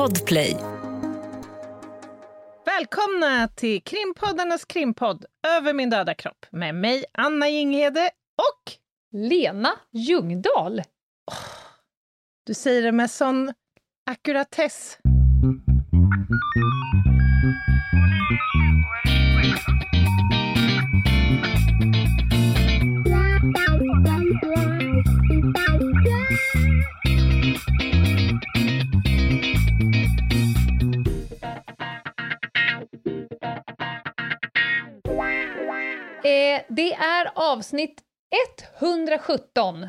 Podplay. Välkomna till krimpoddarnas krimpodd Över min döda kropp med mig, Anna Jinghede och... Lena Ljungdahl. Oh, du säger det med sån ackuratess. Det är avsnitt 117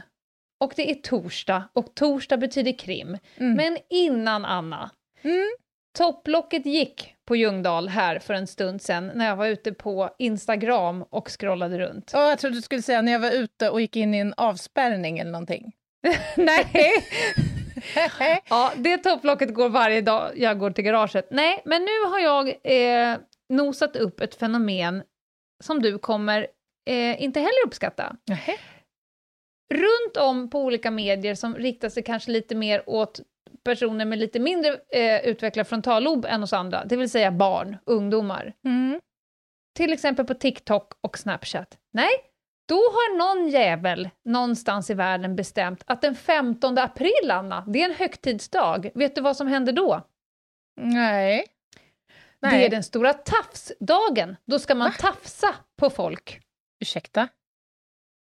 och det är torsdag och torsdag betyder krim. Mm. Men innan Anna, Mm. topplocket gick på Ljungdahl här för en stund sedan när jag var ute på Instagram och scrollade runt. Och jag trodde du skulle säga när jag var ute och gick in i en avspärrning eller någonting. Nej! ja, det topplocket går varje dag jag går till garaget. Nej, men nu har jag eh, nosat upp ett fenomen som du kommer eh, inte heller uppskatta. Nähä. Runt om på olika medier som riktar sig kanske lite mer åt personer med lite mindre eh, utvecklad frontallob än oss andra, det vill säga barn, ungdomar. Mm. Till exempel på TikTok och Snapchat. Nej, då har någon jävel någonstans i världen bestämt att den 15 april, Anna, det är en högtidsdag. Vet du vad som händer då? Nej. Det Nej. är den stora tafsdagen. Då ska man Va? tafsa på folk. Ursäkta,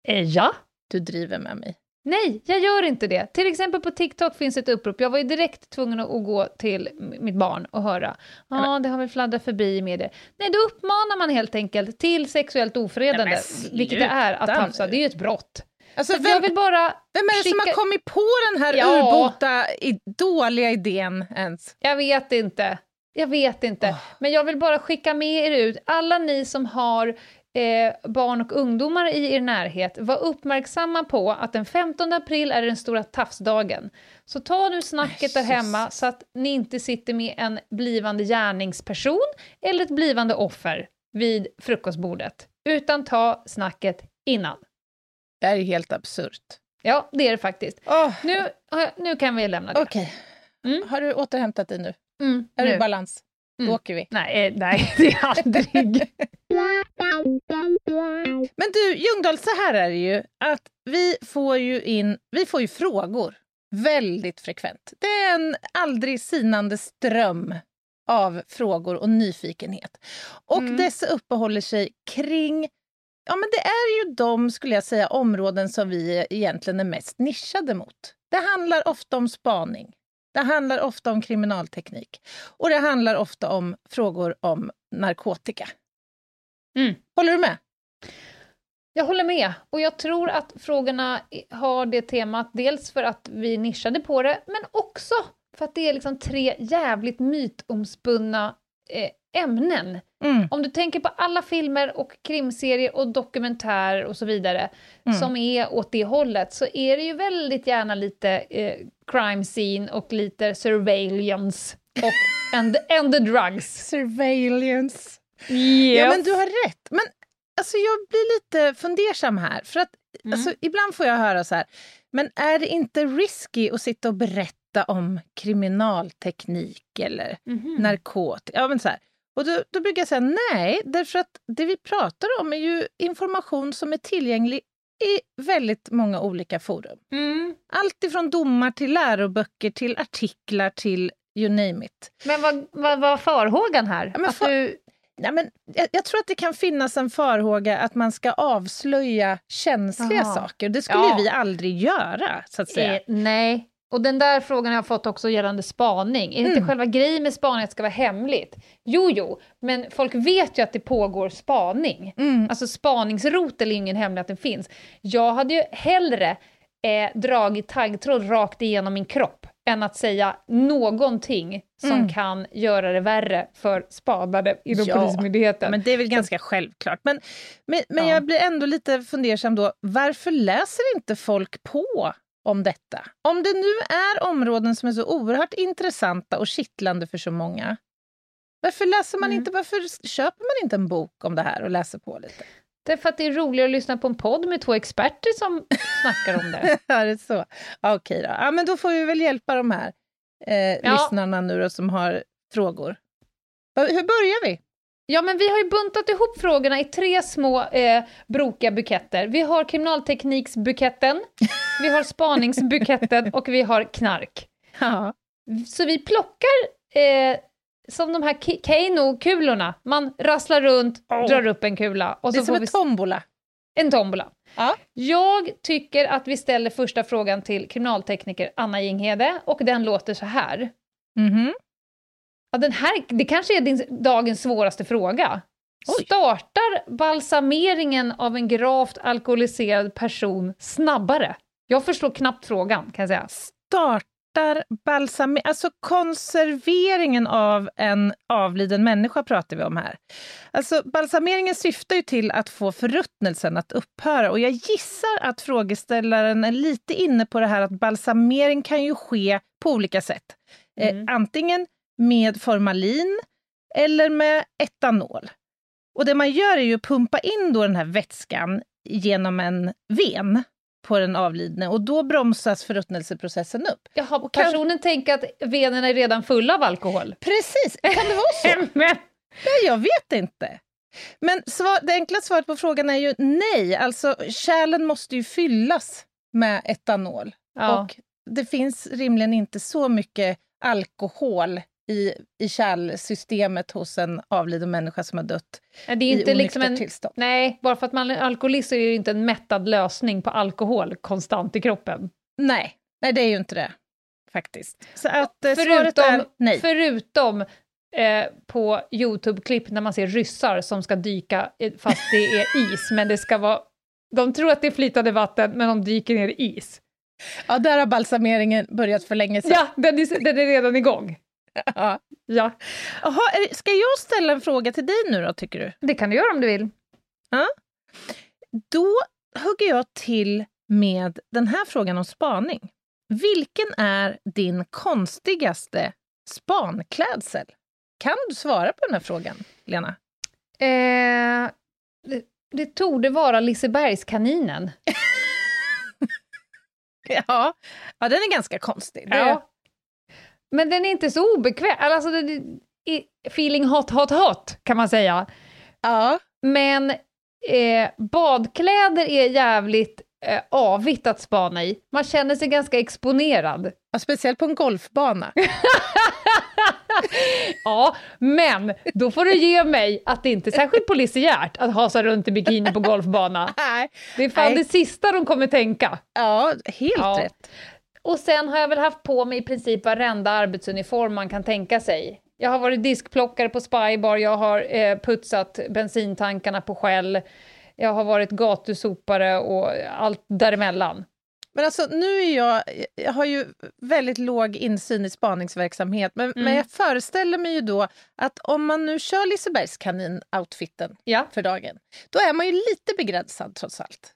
Eh, ja. du driver med mig. Nej, jag gör inte det. Till exempel på TikTok finns ett upprop. Jag var ju direkt tvungen att gå till mitt barn och höra. Ja, det har väl fladdrat förbi i medier. Nej, då uppmanar man helt enkelt till sexuellt ofredande, Nej, men vilket det är att tafsa. Det är ju ett brott. Alltså, vem, jag vill bara... vem är det som har skicka- kommit på den här Ja. urbota dåliga idén ens? Jag vet inte. Jag vet inte. Åh. Men jag vill bara skicka med er ut, alla ni som har eh, barn och ungdomar i er närhet, var uppmärksamma på att den 15 april är den stora tafsdagen. Så ta nu snacket där hemma så att ni inte sitter med en blivande gärningsperson eller ett blivande offer vid frukostbordet, utan ta snacket innan. Det här är helt absurt. Ja, det är det faktiskt. Åh, Nu, jag- nu kan vi lämna det. Okej. Mm. Har du återhämtat dig nu? Mm, Är du nu. i balans? Då Mm. åker vi. Nej, eh, nej, det är aldrig. Men du, Ljungdahl, så här är det ju att vi får ju in, vi får ju frågor väldigt frekvent. Det är en aldrig sinande ström av frågor och nyfikenhet. Och Mm. dessa uppehåller sig kring, ja men det är ju de, skulle jag säga, områden som vi egentligen är mest nischade mot. Det handlar ofta om spaning. Det handlar ofta om kriminalteknik. Och det handlar ofta om frågor om narkotika. Mm. Håller du med? Jag håller med. Och jag tror att frågorna har det temat, dels för att vi nischade på det, men också för att det är liksom tre jävligt mytomspunna eh, ämnen. Mm. Om du tänker på alla filmer och krimserier och dokumentärer och så vidare Mm. som är åt det hållet, så är det ju väldigt gärna lite eh, crime scene och lite surveillance och and, and the drugs. Surveillance. Yes. Ja, men du har rätt. Men alltså, jag blir lite fundersam här. För att Mm. alltså, ibland får jag höra så här, men är det inte risky att sitta och berätta om kriminalteknik eller Mhm. narkotika? Ja, men så här. Och då, då brukar jag säga nej, därför att det vi pratar om är ju information som är tillgänglig i väldigt många olika forum. Mm. Allt ifrån domar till läroböcker till artiklar till you name it. Men vad, vad var farhågan här? Ja, men att du... Nej, men jag, jag tror att det kan finnas en farhåga att man ska avslöja känsliga Jaha. saker. Det skulle Ja. vi aldrig göra, så att säga. Eh, nej. Och den där frågan har jag fått också gällande spaning. Är Mm. inte själva grejen med spaning att det ska vara hemligt? Jo, jo, men folk vet ju att det pågår spaning. Mm. Alltså spaningsrotel är ingen hemlighet att den finns. Jag hade ju hellre eh, dragit taggtråd rakt igenom min kropp än att säga någonting som Mm. kan göra det värre för spadade inom Ja, Polismyndigheten. Men det är väl ganska självklart. Men, men, men Ja. jag blir ändå lite fundersam då. Varför läser inte folk på om detta? Om det nu är områden som är så oerhört intressanta och kittlande för så många. Varför läser man Mm. inte, varför köper man inte en bok om det här och läser på lite? Därför att det är roligare att lyssna på en podd med två experter som snackar om det. är det så? Ja, Okej då. Ja, men då får vi väl hjälpa de här eh, ja. lyssnarna nu då, som har frågor. Hur börjar vi? Ja, men vi har ju buntat ihop frågorna i tre små eh, brokiga buketter. Vi har kriminaltekniksbuketten, vi har spaningsbuketten och vi har knark. Ja. Så vi plockar eh, som de här Keino-kulorna. Man rasslar runt, oh. drar upp en kula. Och det är som en vi... tombola. En tombola. Ja. Jag tycker att vi ställer första frågan till kriminaltekniker Anna Jinghede och den låter så här. Mm -hmm. Ja, den här. Det kanske är din, dagens svåraste fråga. Oj. Startar balsameringen av en gravt alkoholiserad person snabbare? Jag förstår knappt frågan, kan jag säga. Start startar balsam... Alltså konserveringen av en avliden människa pratar vi om här. Alltså balsameringen syftar ju till att få förruttnelsen att upphöra och jag gissar att frågeställaren är lite inne på det här att balsamering kan ju ske på olika sätt. Eh, mm. Eh, antingen med formalin eller med etanol. Och det man gör är ju att pumpa in då den här vätskan genom en ven på den avlidne och då bromsas förruttnelseprocessen upp. Jaha, och personen kan... tänker att venerna är redan fulla av alkohol? Precis, kan det vara så? Men... Nej, jag vet inte. Men svar, det enkla svaret på frågan är ju nej. Alltså, kärlen måste ju fyllas med etanol. Ja. Och det finns rimligen inte så mycket alkohol i, i kärlsystemet hos en avliden människa som har dött det är inte i liksom en, tillstånd. Nej, bara för att man är alkoholist är det inte en mättad lösning på alkohol konstant i kroppen. Nej, nej det är ju inte det faktiskt. Så att eh, förutom, är nej. Förutom eh, på Youtube-klipp när man ser ryssar som ska dyka fast det är is, men det ska vara... De tror att det är flytande vatten, men de dyker ner i is. Ja, där har balsameringen börjat för länge sedan. Ja, den är, den är redan igång. Ja. ja. Aha, ska jag ställa en fråga till dig nu då, tycker du? Det kan du göra om du vill. Ja. Då hugger jag till med den här frågan om spaning. Vilken är din konstigaste spanklädsel? Kan du svara på den här frågan, Lena? Eh, det, det torde vara Lisebergskaninen. ja. ja, den är ganska konstig. Det, ja. Men den är inte så obekväm. Alltså, det, det, feeling hot, hot, hot, kan man säga. Ja. Men eh, badkläder är jävligt eh, avigt att spana i. Man känner sig ganska exponerad. Ja, speciellt på en golfbana. ja, men då får du ge mig att det inte är särskilt polisiärt att hasa runt i bikini på golfbana. Nej. Det är fan Nej. det sista de kommer tänka. Ja, helt ja. rätt. Och sen har jag väl haft på mig i princip varenda arbetsuniform man kan tänka sig. Jag har varit diskplockare på Spybar, jag har eh, putsat bensintankarna på Shell, jag har varit gatusopare och allt däremellan. Men alltså nu är jag, jag har ju väldigt låg insyn i spaningsverksamhet, men, mm. men jag föreställer mig ju då att om man nu kör Lisebergskanin-outfiten ja. för dagen, då är man ju lite begränsad trots allt.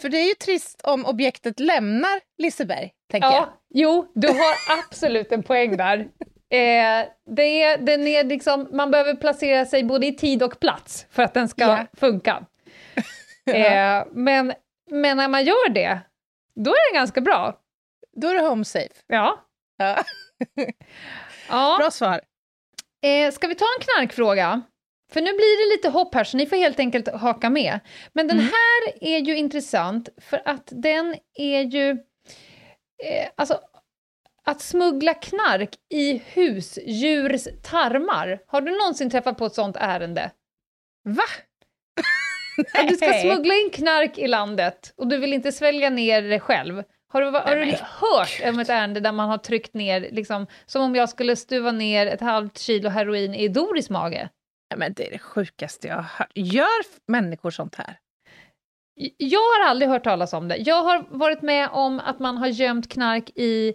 För det är ju trist om objektet lämnar Liseberg, tänker ja, jag. Jo, du har absolut en poäng där. Eh, det är, den är liksom, man behöver placera sig både i tid och plats för att den ska yeah. funka. Eh, men, men när man gör det, då är den ganska bra. Då är det home safe. Ja. ja. ja. Bra svar. Eh, ska vi ta en knarkfråga? För nu blir det lite hopp här, så ni får helt enkelt haka med. Men den mm. här är ju intressant, för att den är ju... Eh, alltså, att smuggla knark i husdjurs tarmar. Har du någonsin träffat på ett sånt ärende? Va? Att du ska smuggla in knark i landet och du vill inte svälja ner det själv. Har du, har du hört om ett ärende där man har tryckt ner, liksom, som om jag skulle stuva ner ett halvt kilo heroin i Doris mage? Ja, men det är det sjukaste jag har hört. Gör människor sånt här? Jag har aldrig hört talas om det. Jag har varit med om att man har gömt knark i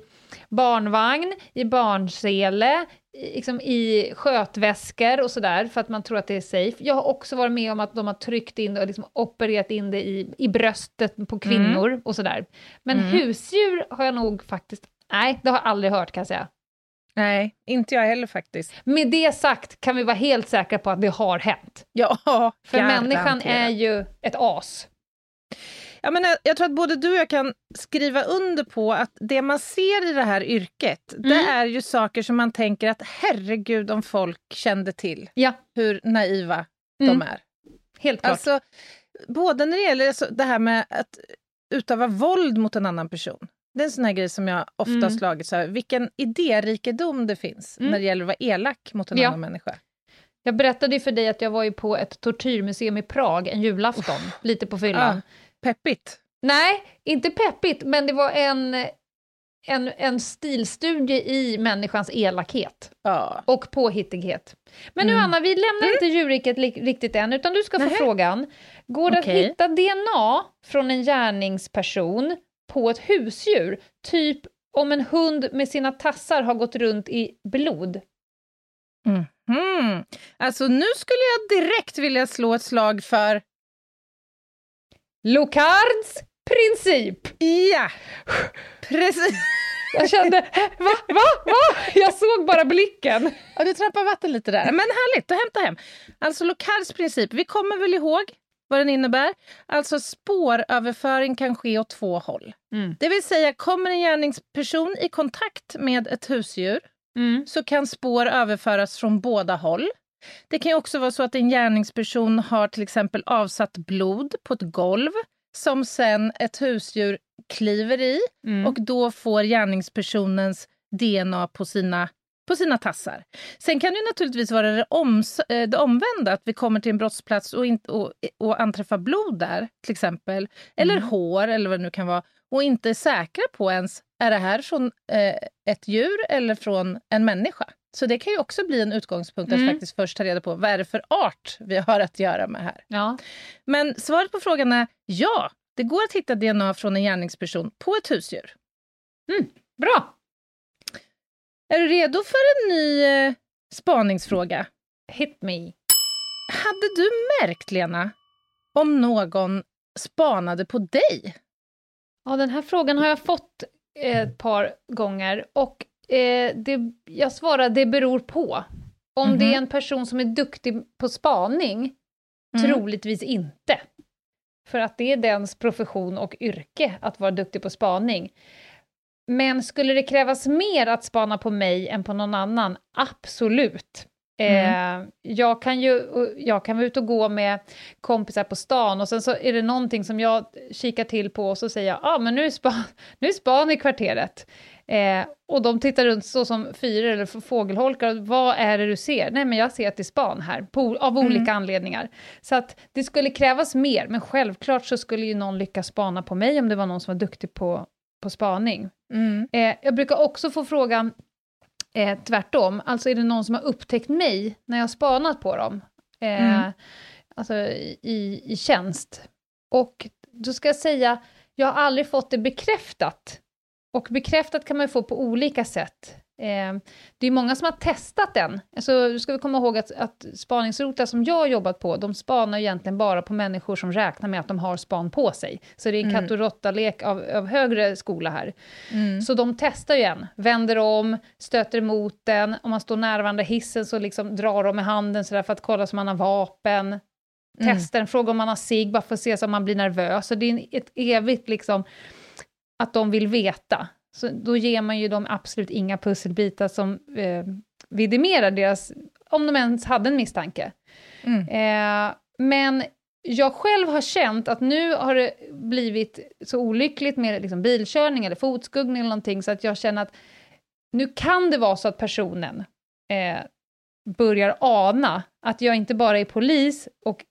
barnvagn, i barnsele, liksom i skötväskor och sådär för att man tror att det är safe. Jag har också varit med om att de har tryckt in och liksom opererat in det i, i bröstet på kvinnor mm. och sådär. Men mm. husdjur har jag nog faktiskt, nej, det har jag aldrig hört kan jag säga. Nej, inte jag heller faktiskt. Med det sagt kan vi vara helt säkra på att det har hänt. Ja, För människan är ju ett as. Jag, menar, jag tror att både du och jag kan skriva under på att det man ser i det här yrket, mm. det är ju saker som man tänker att herregud om folk kände till ja. hur naiva mm. de är. Helt klart. Alltså, både när det gäller alltså, det här med att utöva våld mot en annan person. Det är en sån här grej som jag ofta mm. slagits över. Vilken idérikedom det finns mm. när det gäller att vara elak mot en ja. annan människa. Jag berättade ju för dig att jag var ju på ett tortyrmuseum i Prag en julafton, oh. lite på fyllan. Ah, peppigt? Nej, inte peppigt, men det var en, en, en stilstudie i människans elakhet ah. och påhittighet. Men nu mm. Anna, vi lämnar mm. inte djurriket riktigt än, utan du ska få Nähe. frågan. Går det okay. att hitta DNA från en gärningsperson på ett husdjur? Typ om en hund med sina tassar har gått runt i blod. Mm. Mm. Alltså nu skulle jag direkt vilja slå ett slag för... Locards princip! Ja, precis. Jag kände, va, va, va? Jag såg bara blicken. Ja, du trampar vatten lite där. Men härligt, då hämta hem. Alltså Locards princip, vi kommer väl ihåg vad den innebär? Alltså spåröverföring kan ske åt två håll. Mm. Det vill säga, kommer en gärningsperson i kontakt med ett husdjur mm. så kan spår överföras från båda håll. Det kan också vara så att en gärningsperson har till exempel avsatt blod på ett golv som sen ett husdjur kliver i mm. och då får gärningspersonens DNA på sina, på sina tassar. Sen kan det naturligtvis vara det, oms, eh, det omvända, att vi kommer till en brottsplats och, inte, och, och anträffar blod där, till exempel, eller mm. hår eller vad det nu kan vara, och inte är säkra på ens, är det här från eh, ett djur eller från en människa? Så det kan ju också bli en utgångspunkt mm. att faktiskt först ta reda på vad är det för art vi har att göra med här. Ja. Men svaret på frågan är ja, det går att hitta DNA från en gärningsperson på ett husdjur. Mm. Bra! Är du redo för en ny eh, spaningsfråga? Hit me. Hade du märkt, Lena, om någon spanade på dig? Ja, den här frågan har jag fått ett par gånger och eh, det, jag svarar det beror på. Om mm -hmm. det är mhm. en person som är duktig på spaning, mm. troligtvis inte. För att det är dens profession och yrke att vara duktig på spaning. Men skulle det krävas mer att spana på mig än på någon annan? Absolut. Mm. Eh, jag kan ju jag kan vara ute och gå med kompisar på stan och sen så är det någonting som jag kikar till på och så säger jag ah, men nu är span, nu är span i kvarteret. Eh, och de tittar runt så som fyror eller fågelholkar. Vad är det du ser? Nej, men jag ser att det är span här, på, av mm. olika anledningar. Så att det skulle krävas mer, men självklart så skulle ju någon lyckas spana på mig om det var någon som var duktig på, på spaning. Mm. Eh, jag brukar också få frågan, eh, tvärtom. Alltså är det någon som har upptäckt mig när jag har spanat på dem? Eh, mm. Alltså i, i tjänst. Och då ska jag säga, jag har aldrig fått det bekräftat. Och bekräftat kan man få på olika sätt. Eh, det är många som har testat den. Alltså, ska vi komma ihåg att, att spaningsrotlar som jag har jobbat på, de spanar egentligen bara på människor som räknar med att de har span på sig. Så det är en mm. katt och råtta-lek av, av, högre skola här. Mm. Så de testar ju en, vänder om, stöter emot den. Om man står nära varandra hissen så liksom drar de med handen så för att kolla om man har vapen. Mm. Testar den, frågar om man har sig bara för att se så om man blir nervös. Så det är ett evigt liksom, att de vill veta. Så då ger man ju dem absolut inga pusselbitar som eh, vidimerar deras, om de ens hade en misstanke. Mm. Eh, men jag själv har känt att nu har det blivit så olyckligt med liksom bilkörning eller fotskuggning eller någonting så att jag känner att nu kan det vara så att personen eh, börjar ana att jag inte bara är polis och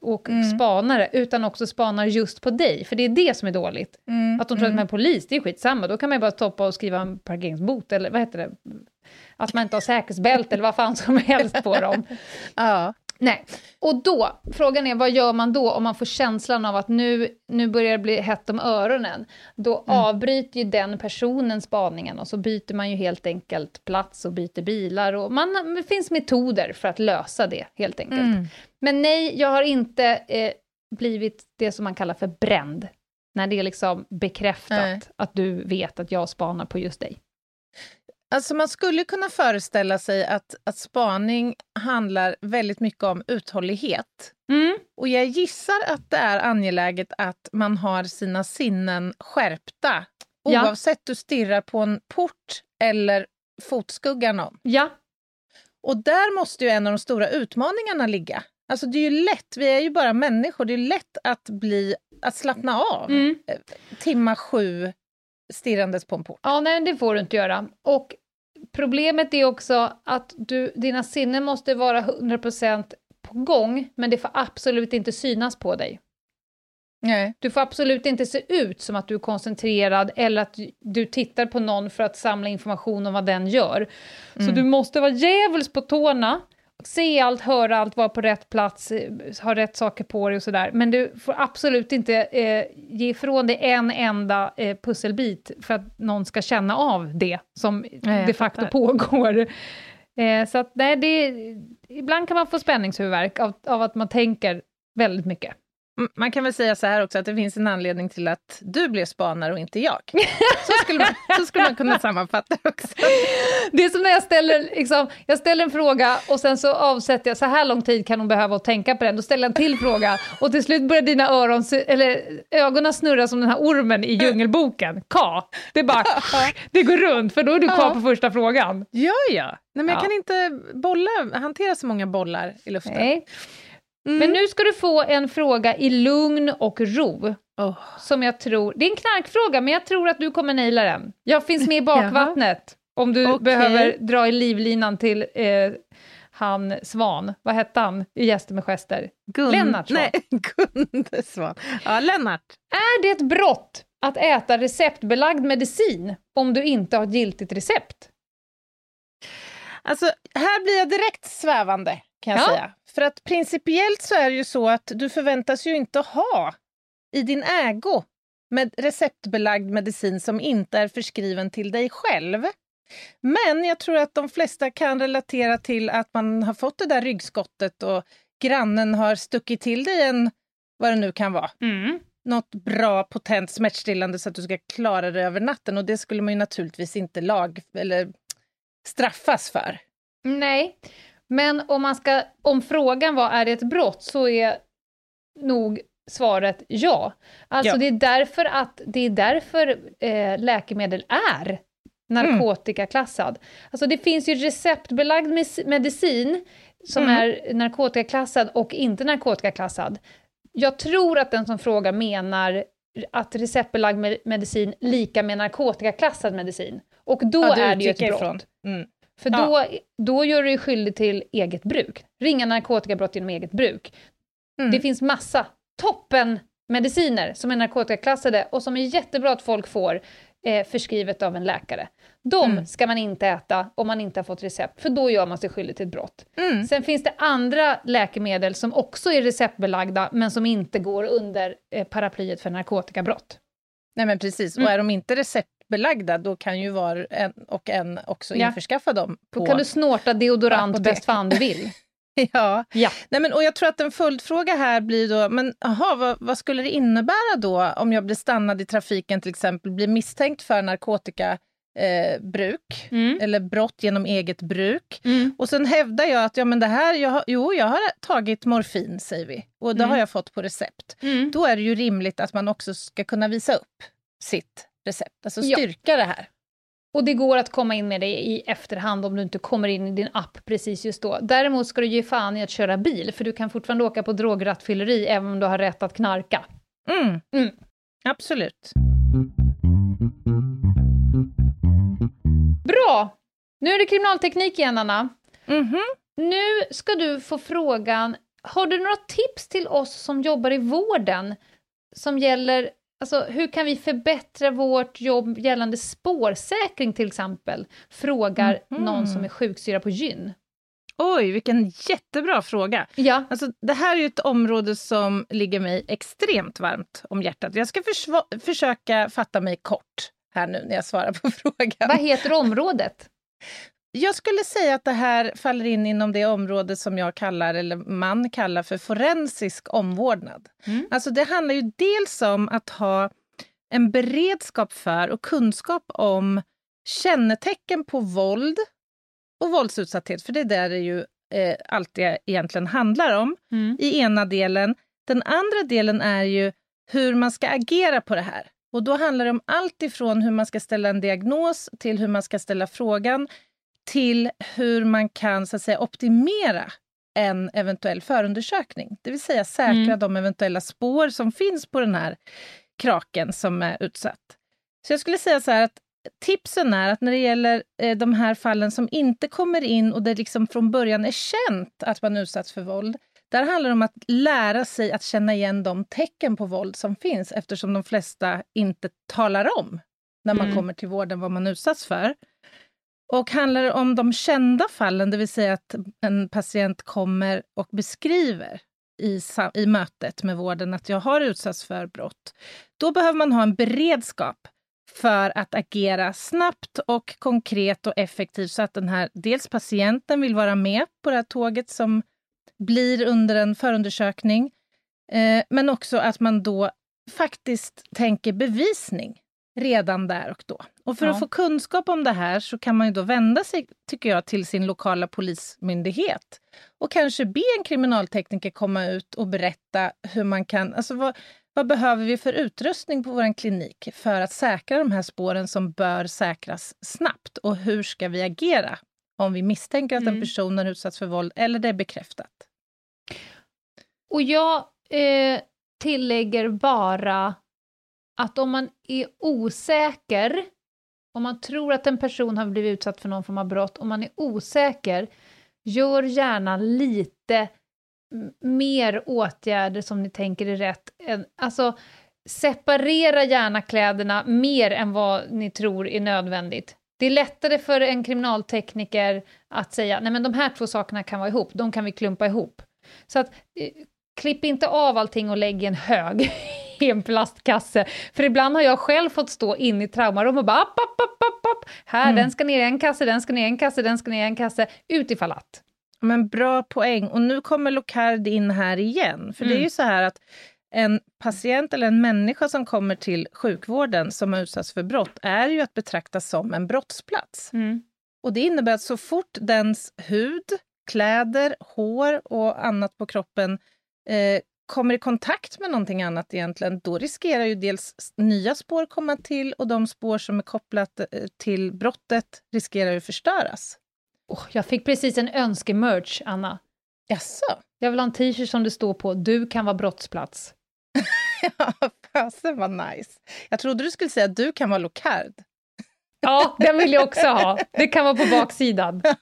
och mm. spanare, utan också spanar just på dig, för det är det som är dåligt. Mm. Att de tror mm. att man är polis, det är skitsamma, då kan man ju bara stoppa och skriva en parkeringsbot, eller vad heter det? Att man inte har säkerhetsbälte eller vad fan som helst på dem. ja. Nej, och då, frågan är vad gör man då om man får känslan av att nu, nu börjar det bli hett om öronen? Då mm. avbryter ju den personen spaningen och så byter man ju helt enkelt plats och byter bilar och man, det finns metoder för att lösa det helt enkelt. Mm. Men nej, jag har inte eh, blivit det som man kallar för bränd, när det är liksom bekräftat nej. att du vet att jag spanar på just dig. Alltså man skulle kunna föreställa sig att, att spaning handlar väldigt mycket om uthållighet. Mm. Och jag gissar att det är angeläget att man har sina sinnen skärpta Ja. oavsett du stirrar på en port eller fotskuggar någon. Ja, Och där måste ju en av de stora utmaningarna ligga. Alltså det är ju lätt, vi är ju bara människor, det är lätt att bli, att slappna av. mm. Timma sju stirrandes på en port. ja nej, det får du inte göra. Och problemet är också att du, dina sinnen måste vara 100% på gång, men det får absolut inte synas på dig. Nej. Du får absolut inte se ut som att du är koncentrerad eller att du tittar på någon för att samla information om vad den gör. Så Mm. du måste vara djävulskt på tårna, se allt, höra allt, vara på rätt plats, eh, ha rätt saker på dig och sådär. Men du får absolut inte eh, ge ifrån dig en enda eh, pusselbit för att någon ska känna av det som jag de facto fattar. pågår. Eh, så att nej, det, ibland kan man få spänningshuvudvärk av, av att man tänker väldigt mycket. Man kan väl säga så här också att det finns en anledning till att du blev spanare och inte jag. Så skulle man, så skulle man kunna sammanfatta också. Det är som när jag ställer, liksom, jag ställer en fråga och sen så avsätter jag, så här lång tid kan hon behöva att tänka på den, då ställer jag en till fråga och till slut börjar dina öron, eller ögonen snurra som den här ormen i Djungelboken, Ka. Det är bara, det går runt för då är du kvar på första frågan. Ja, ja. Nej, men jag Ja. kan inte bolla, hantera så många bollar i luften. Nej. Mm. Men nu ska du få en fråga i lugn och ro. Åh, Som jag tror, det är en knarkfråga men jag tror att du kommer naila den. Jag finns med i bakvattnet om du Okej. behöver dra i livlinan till eh, han Svan, vad hette han i Gäster med gester? Gun- Lennart Svan. Nej, Gunde Svan. Ja, Lennart. Är det ett brott att äta receptbelagd medicin om du inte har ett giltigt recept? Alltså, här blir jag direkt svävande, kan jag Ja. säga. För att principiellt så är det ju så att du förväntas ju inte ha i din ägo med receptbelagd medicin som inte är förskriven till dig själv. Men jag tror att de flesta kan relatera till att man har fått det där ryggskottet och grannen har stuckit till dig en, vad det nu kan vara, något bra potent smärtstillande så att du ska klara det över natten. Och det skulle man ju naturligtvis inte lag eller straffas för. Nej, men om, man ska, om frågan var är det ett brott så är nog svaret ja. Alltså Ja. det är därför att det är därför eh, läkemedel är narkotikaklassad. Alltså det finns ju receptbelagd medicin som Mm. är narkotikaklassad och inte narkotikaklassad. Jag tror att den som frågar menar att receptbelagd med- medicin lika med narkotikaklassad medicin. Och då Ja, är det ju ett brott. Mm. För Ja. då, då gör du dig skyldig till eget bruk. Ringa narkotikabrott genom eget bruk. Mm. Det finns massa toppenmediciner som är narkotikaklassade och som är jättebra att folk får eh, förskrivet av en läkare. De Mm. ska man inte äta om man inte har fått recept, för då gör man sig skyldig till ett brott. Mm. Sen finns det andra läkemedel som också är receptbelagda, men som inte går under eh, paraplyet för narkotikabrott. Nej men precis, Mm. och är de inte receptbelagda då kan ju var en och en också Ja. införskaffa dem. Då På... kan du snorta deodorant apotek. bäst fan du vill. Ja. Ja. Nej, men, och jag tror att en följdfråga här blir då, men aha, vad, vad skulle det innebära då om jag blir stannad i trafiken till exempel, blir misstänkt för narkotikabruk eh, bruk, Mm. eller brott genom eget bruk. Mm. Och sen hävdar jag att ja, men det här, jag har, jo, jag har tagit morfin, säger vi, och det Mm. har jag fått på recept. Mm. Då är det ju rimligt att man också ska kunna visa upp sitt recept, alltså Ja. styrka det här. Och det går att komma in med det i efterhand om du inte kommer in i din app precis just då. Däremot ska du ge fan i att köra bil, för du kan fortfarande åka på drograttfylleri även om du har rätt att knarka. Mm. Mm. Absolut. Bra! Nu är det kriminalteknik igen, Anna. Mhm. Nu ska du få frågan, har du några tips till oss som jobbar i vården som gäller Alltså, hur kan vi förbättra vårt jobb gällande spårsäkring till exempel? Frågar Mhm. någon som är sjuksyra på gyn. Oj, vilken jättebra fråga. Ja, Alltså, det här är ju ett område som ligger mig extremt varmt om hjärtat. Jag ska försöka fatta mig kort här nu när jag svarar på frågan. vad heter området? Jag skulle säga att det här faller in inom det område som jag kallar, eller man kallar för forensisk omvårdnad. Mm. Alltså det handlar ju dels om att ha en beredskap för och kunskap om kännetecken på våld och våldsutsatthet, för det är där det ju eh, allt det egentligen handlar om Mm. i ena delen. Den andra delen är ju hur man ska agera på det här. Och då handlar det om allt ifrån hur man ska ställa en diagnos till hur man ska ställa frågan till hur man kan så att säga, optimera en eventuell förundersökning. Det vill säga säkra Mm. de eventuella spår som finns på den här kraken som är utsatt. Så jag skulle säga så här att tipsen är att när det gäller eh, de här fallen som inte kommer in och det liksom från början är känt att man utsatts för våld, där handlar det om att lära sig att känna igen de tecken på våld som finns eftersom de flesta inte talar om när man Mm. kommer till vården vad man utsatts för. Och handlar det om de kända fallen, det vill säga att en patient kommer och beskriver i, i mötet med vården att jag har utsatts för brott, då behöver man ha en beredskap för att agera snabbt och konkret och effektivt så att den här, dels patienten vill vara med på det här tåget som blir under en förundersökning, eh, men också att man då faktiskt tänker bevisning redan där och då. Och för Ja. att få kunskap om det här så kan man ju då vända sig, tycker jag, till sin lokala polismyndighet och kanske be en kriminaltekniker komma ut och berätta hur man kan... Alltså vad, vad behöver vi för utrustning på vår klinik för att säkra de här spåren som bör säkras snabbt? Och hur ska vi agera om vi misstänker att en Mm. person har utsatts för våld eller det är bekräftat? Och jag eh, tillägger bara att om man är osäker, om man tror att en person har blivit utsatt för någon form av brott, om man är osäker, gör gärna lite mer åtgärder som ni tänker är rätt. Alltså, separera gärna kläderna mer än vad ni tror är nödvändigt. Det är lättare för en kriminaltekniker att säga, nej men de här två sakerna kan vara ihop, de kan vi klumpa ihop. Så att eh, klipp inte av allting och lägg i en hög i en plastkasse. För ibland har jag själv fått stå in i traumarum och bara app, app, app, app, app. Här, Mm. den ska ner i en kasse, den ska ner i en kasse, den ska ner i en kasse, utifall att. Men bra poäng. Och nu kommer Locard in här igen. För det är Mm. ju så här att en patient eller en människa som kommer till sjukvården som har utsatts för brott är ju att betrakta som en brottsplats. Och det innebär att så fort dens hud, kläder, hår och annat på kroppen eh, kommer i kontakt med någonting annat egentligen, då riskerar ju dels nya spår komma till och de spår som är kopplat eh, till brottet riskerar ju förstöras. Åh, jag fick precis en önskemerch, Anna. Jaså? Jag vill ha en t-shirt som det står på “Du kan vara brottsplats”. Ja, fasen vad nice. Jag trodde du skulle säga att du kan vara Locard. Ja, den vill jag också ha. Det kan vara på baksidan.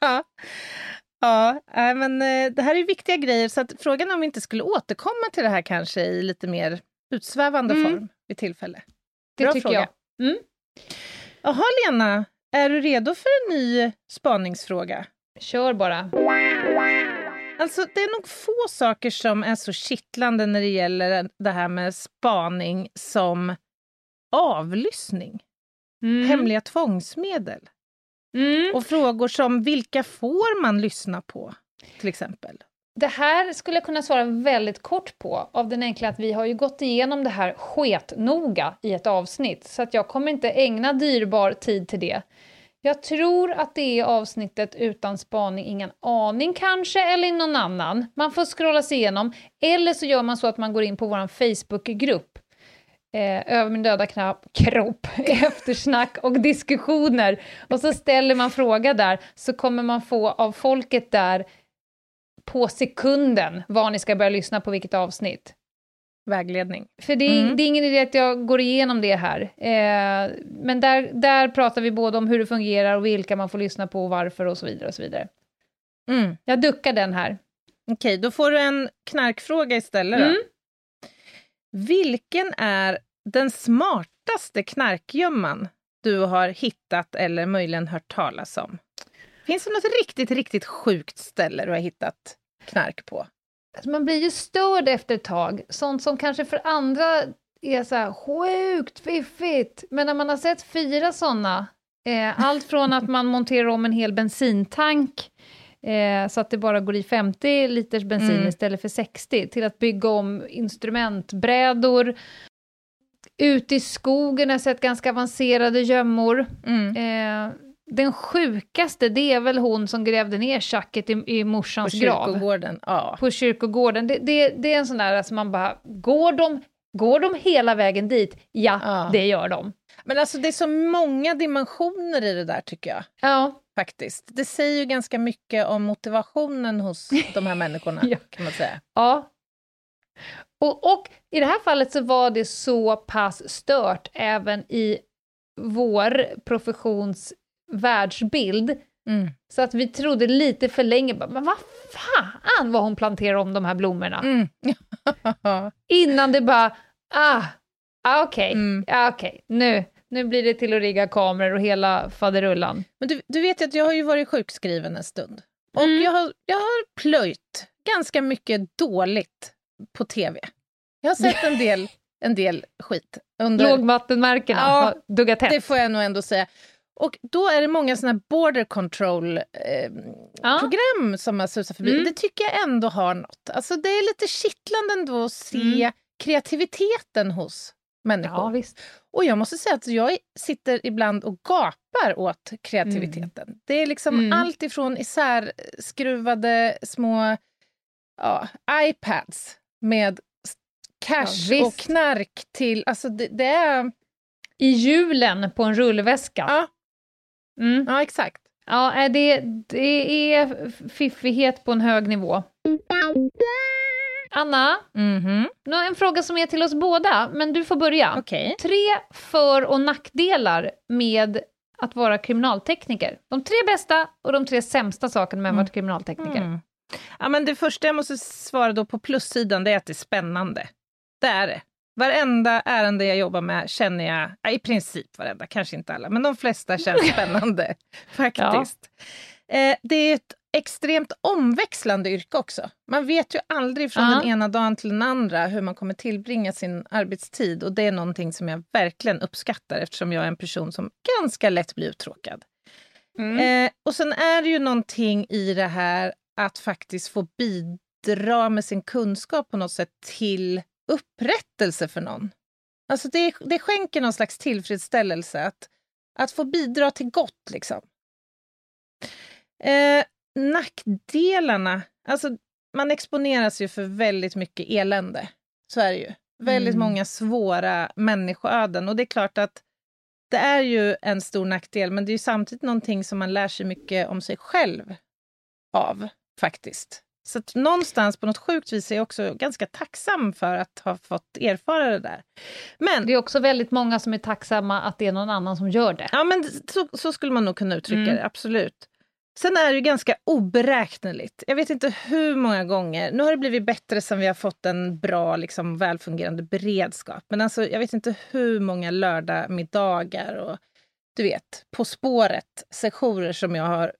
ja, men eh, det här är viktiga grejer, så att frågan är om vi inte skulle återkomma till det här kanske i lite mer utsvävande Mm. form vid tillfälle. Det Bra tycker fråga. jag. Mm. Jaha, Lena, är du redo för en ny spaningsfråga? Kör bara. Alltså, det är nog få saker som är så kittlande när det gäller det här med spaning som avlyssning, Mm. hemliga tvångsmedel Mm. och frågor som vilka får man lyssna på, till exempel. Det här skulle jag kunna svara väldigt kort på, av den enkla att vi har ju gått igenom det här sketnoga i ett avsnitt, så att jag kommer inte ägna dyrbar tid till det. Jag tror att det är avsnittet utan spaning, ingen aning kanske, eller någon annan. Man får scrolla sig igenom, eller så gör man så att man går in på vår Facebookgrupp, eh, över min döda knapp, kropp, eftersnack och diskussioner. Och så ställer man fråga där, så kommer man få av folket där på sekunden vad ni ska börja lyssna på vilket avsnitt. Vägledning. För det är, Mm. det är ingen idé att jag går igenom det här. Eh, men där, där pratar vi både om hur det fungerar och vilka man får lyssna på och varför och så vidare. och så vidare. Mm. Jag duckar den här. Okej, då får du en knarkfråga istället. Då. Mm. Vilken är den smartaste knarkgömman du har hittat eller möjligen hört talas om? Finns det något riktigt, riktigt sjukt ställe du har hittat knark på? Alltså man blir ju störd efter ett tag. Sånt som kanske för andra är så här sjukt fiffigt. Men när man har sett fyra såna, eh, allt från att man monterar om en hel bensintank eh, så att det bara går i 50 liters bensin Mm. istället för 60, till att bygga om instrumentbrädor. Ute i skogen har jag sett ganska avancerade gömmor. Mm. Eh, den sjukaste, det är väl hon som grävde ner tjacket i, i morsans På grav. kyrkogården. Ja. På kyrkogården. Det, det, det är en sån där som man bara, går de, går de hela vägen dit? Ja, Ja. det gör de. Men alltså det är så många dimensioner i det där tycker jag. Ja, faktiskt. Det säger ju ganska mycket om motivationen hos de här människorna, Ja. kan man säga. ja. Och, och i det här fallet så var det så pass stört även i vår professions världsbild, Mm. så att vi trodde lite för länge, men vad fan vad hon planterar om de här blommorna. Mm. Innan det bara, ah, ah okej, Mm. ah, okej, nu, nu blir det till att rigga kameror och hela faderullan. Men du, du vet ju att jag har ju varit sjukskriven en stund. Och Mm. jag, har, jag har plöjt ganska mycket dåligt på tv. Jag har sett en del, en del skit. Under, Lågvattenmärkena Ja, har duggat tätt. det får jag nog ändå säga. Och då är det många såna här border control eh, Ja. program som man susar förbi. Mm. Det tycker jag ändå har något. Alltså det är lite kittlande ändå att se Mm. kreativiteten hos människor. Ja, visst. Och jag måste säga att jag sitter ibland och gapar åt kreativiteten. Det är liksom Mm. allt ifrån isärskruvade små ja, iPads med cash Ja, och knark till... Alltså det, det är... I hjulen på en rullväska. Ja, Mm. ja, exakt. Ja, eh, det, det är fiffighet på en hög nivå. Anna, nu har jag en fråga som är till oss båda, men du får börja. Okej. Tre för och nackdelar med att vara kriminaltekniker. De tre bästa och de tre sämsta sakerna med att vara kriminaltekniker. Mm. Ja, men det första jag måste svara då på plussidan det är att det är spännande. Det är det. Varenda ärende jag jobbar med känner jag, ja, i princip varenda, kanske inte alla, men de flesta känns spännande faktiskt. Eh, det är ett extremt omväxlande yrke också. Man vet ju aldrig från Ja. den ena dagen till den andra hur man kommer tillbringa sin arbetstid och det är någonting som jag verkligen uppskattar eftersom jag är en person som ganska lätt blir uttråkad. Mm. Eh, och sen är det ju någonting i det här att faktiskt få bidra med sin kunskap på något sätt till upprättelse för någon. Alltså det, det skänker någon slags tillfredsställelse att, att få bidra till gott liksom. Eh, nackdelarna, alltså man exponeras ju för väldigt mycket elände. Så är det ju. Väldigt Mm. många svåra människoöden och det är klart att det är ju en stor nackdel, men det är samtidigt någonting som man lär sig mycket om sig själv av, faktiskt. Så att någonstans på något sjukt vis är jag också ganska tacksam för att ha fått erfara det där. Men, Det är också väldigt många som är tacksamma att det är någon annan som gör det. ja, men så, så skulle man nog kunna uttrycka Mm. det, absolut. Sen är det ju ganska oberäkneligt. Jag vet inte hur många gånger, nu har det blivit bättre sen vi har fått en bra, liksom, välfungerande beredskap. Men alltså, jag vet inte hur många lördagmiddagar och du vet, På spåret, sessioner som jag har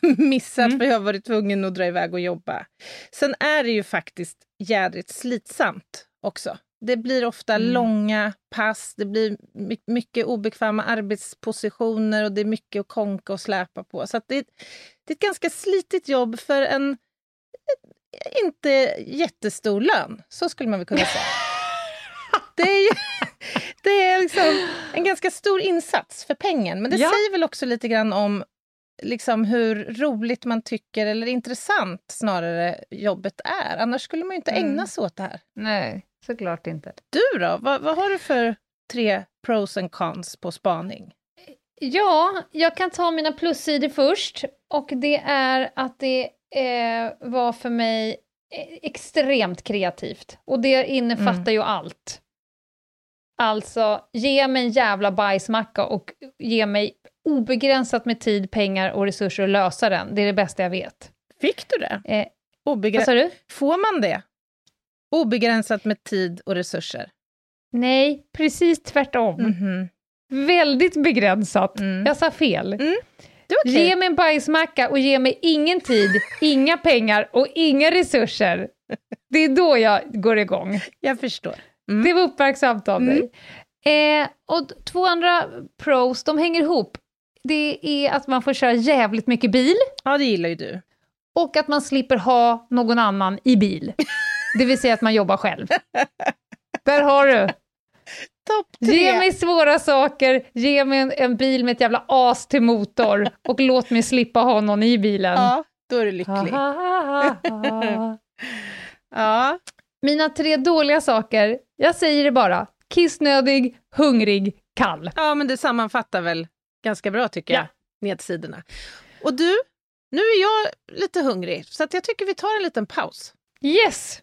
missat Mm. för jag har varit tvungen att dra iväg och jobba. Sen är det ju faktiskt jädrigt slitsamt också. Det blir ofta Mm. långa pass, det blir my- mycket obekväma arbetspositioner och det är mycket att konka och släpa på. Så det, det är ett ganska slitigt jobb för en eh, inte jättestor lön. Så skulle man väl kunna säga. Det är, ju, det är liksom en ganska stor insats för pengen. Men det Ja. säger väl också lite grann om liksom hur roligt man tycker, eller intressant snarare, jobbet är. Annars skulle man ju inte ägna Mm. sig åt det här. Nej, såklart inte. Du då? Vad, vad har du för tre pros and cons på spaning? Ja, jag kan ta mina plussidor först. Och det är att det eh, var för mig eh, extremt kreativt. Och det innefattar ju allt. Alltså, ge mig en jävla bajsmacka och ge mig obegränsat med tid, pengar och resurser att lösa den. Det är det bästa jag vet. Fick du det? Eh, Obegräns- vad sa du? Får man det? Obegränsat med tid och resurser? Nej, precis tvärtom. Mhm. Väldigt begränsat. Mm. Jag sa fel. Är okej. Ge mig en bajsmacka och ge mig ingen tid, inga pengar och inga resurser. Det är då jag går igång. Jag förstår. Mm. Det var uppmärksamt av Mm. dig. Eh, och två andra pros, de hänger ihop. Det är att man får köra jävligt mycket bil Ja, det gillar ju du. och att man slipper ha någon annan i bil. Det vill säga att man jobbar själv. Där har du. topp tre. Ge mig svåra saker, ge mig en, en, bil med ett jävla as till motor och låt mig slippa ha någon i bilen. Ja, då är du lycklig. ja. Mina tre dåliga saker, jag säger det bara. Kissnödig, hungrig, kall. Ja, men det sammanfattar väl ganska bra tycker jag, ja. nedsidorna. Och du, nu är jag lite hungrig, så att jag tycker vi tar en liten paus. Yes,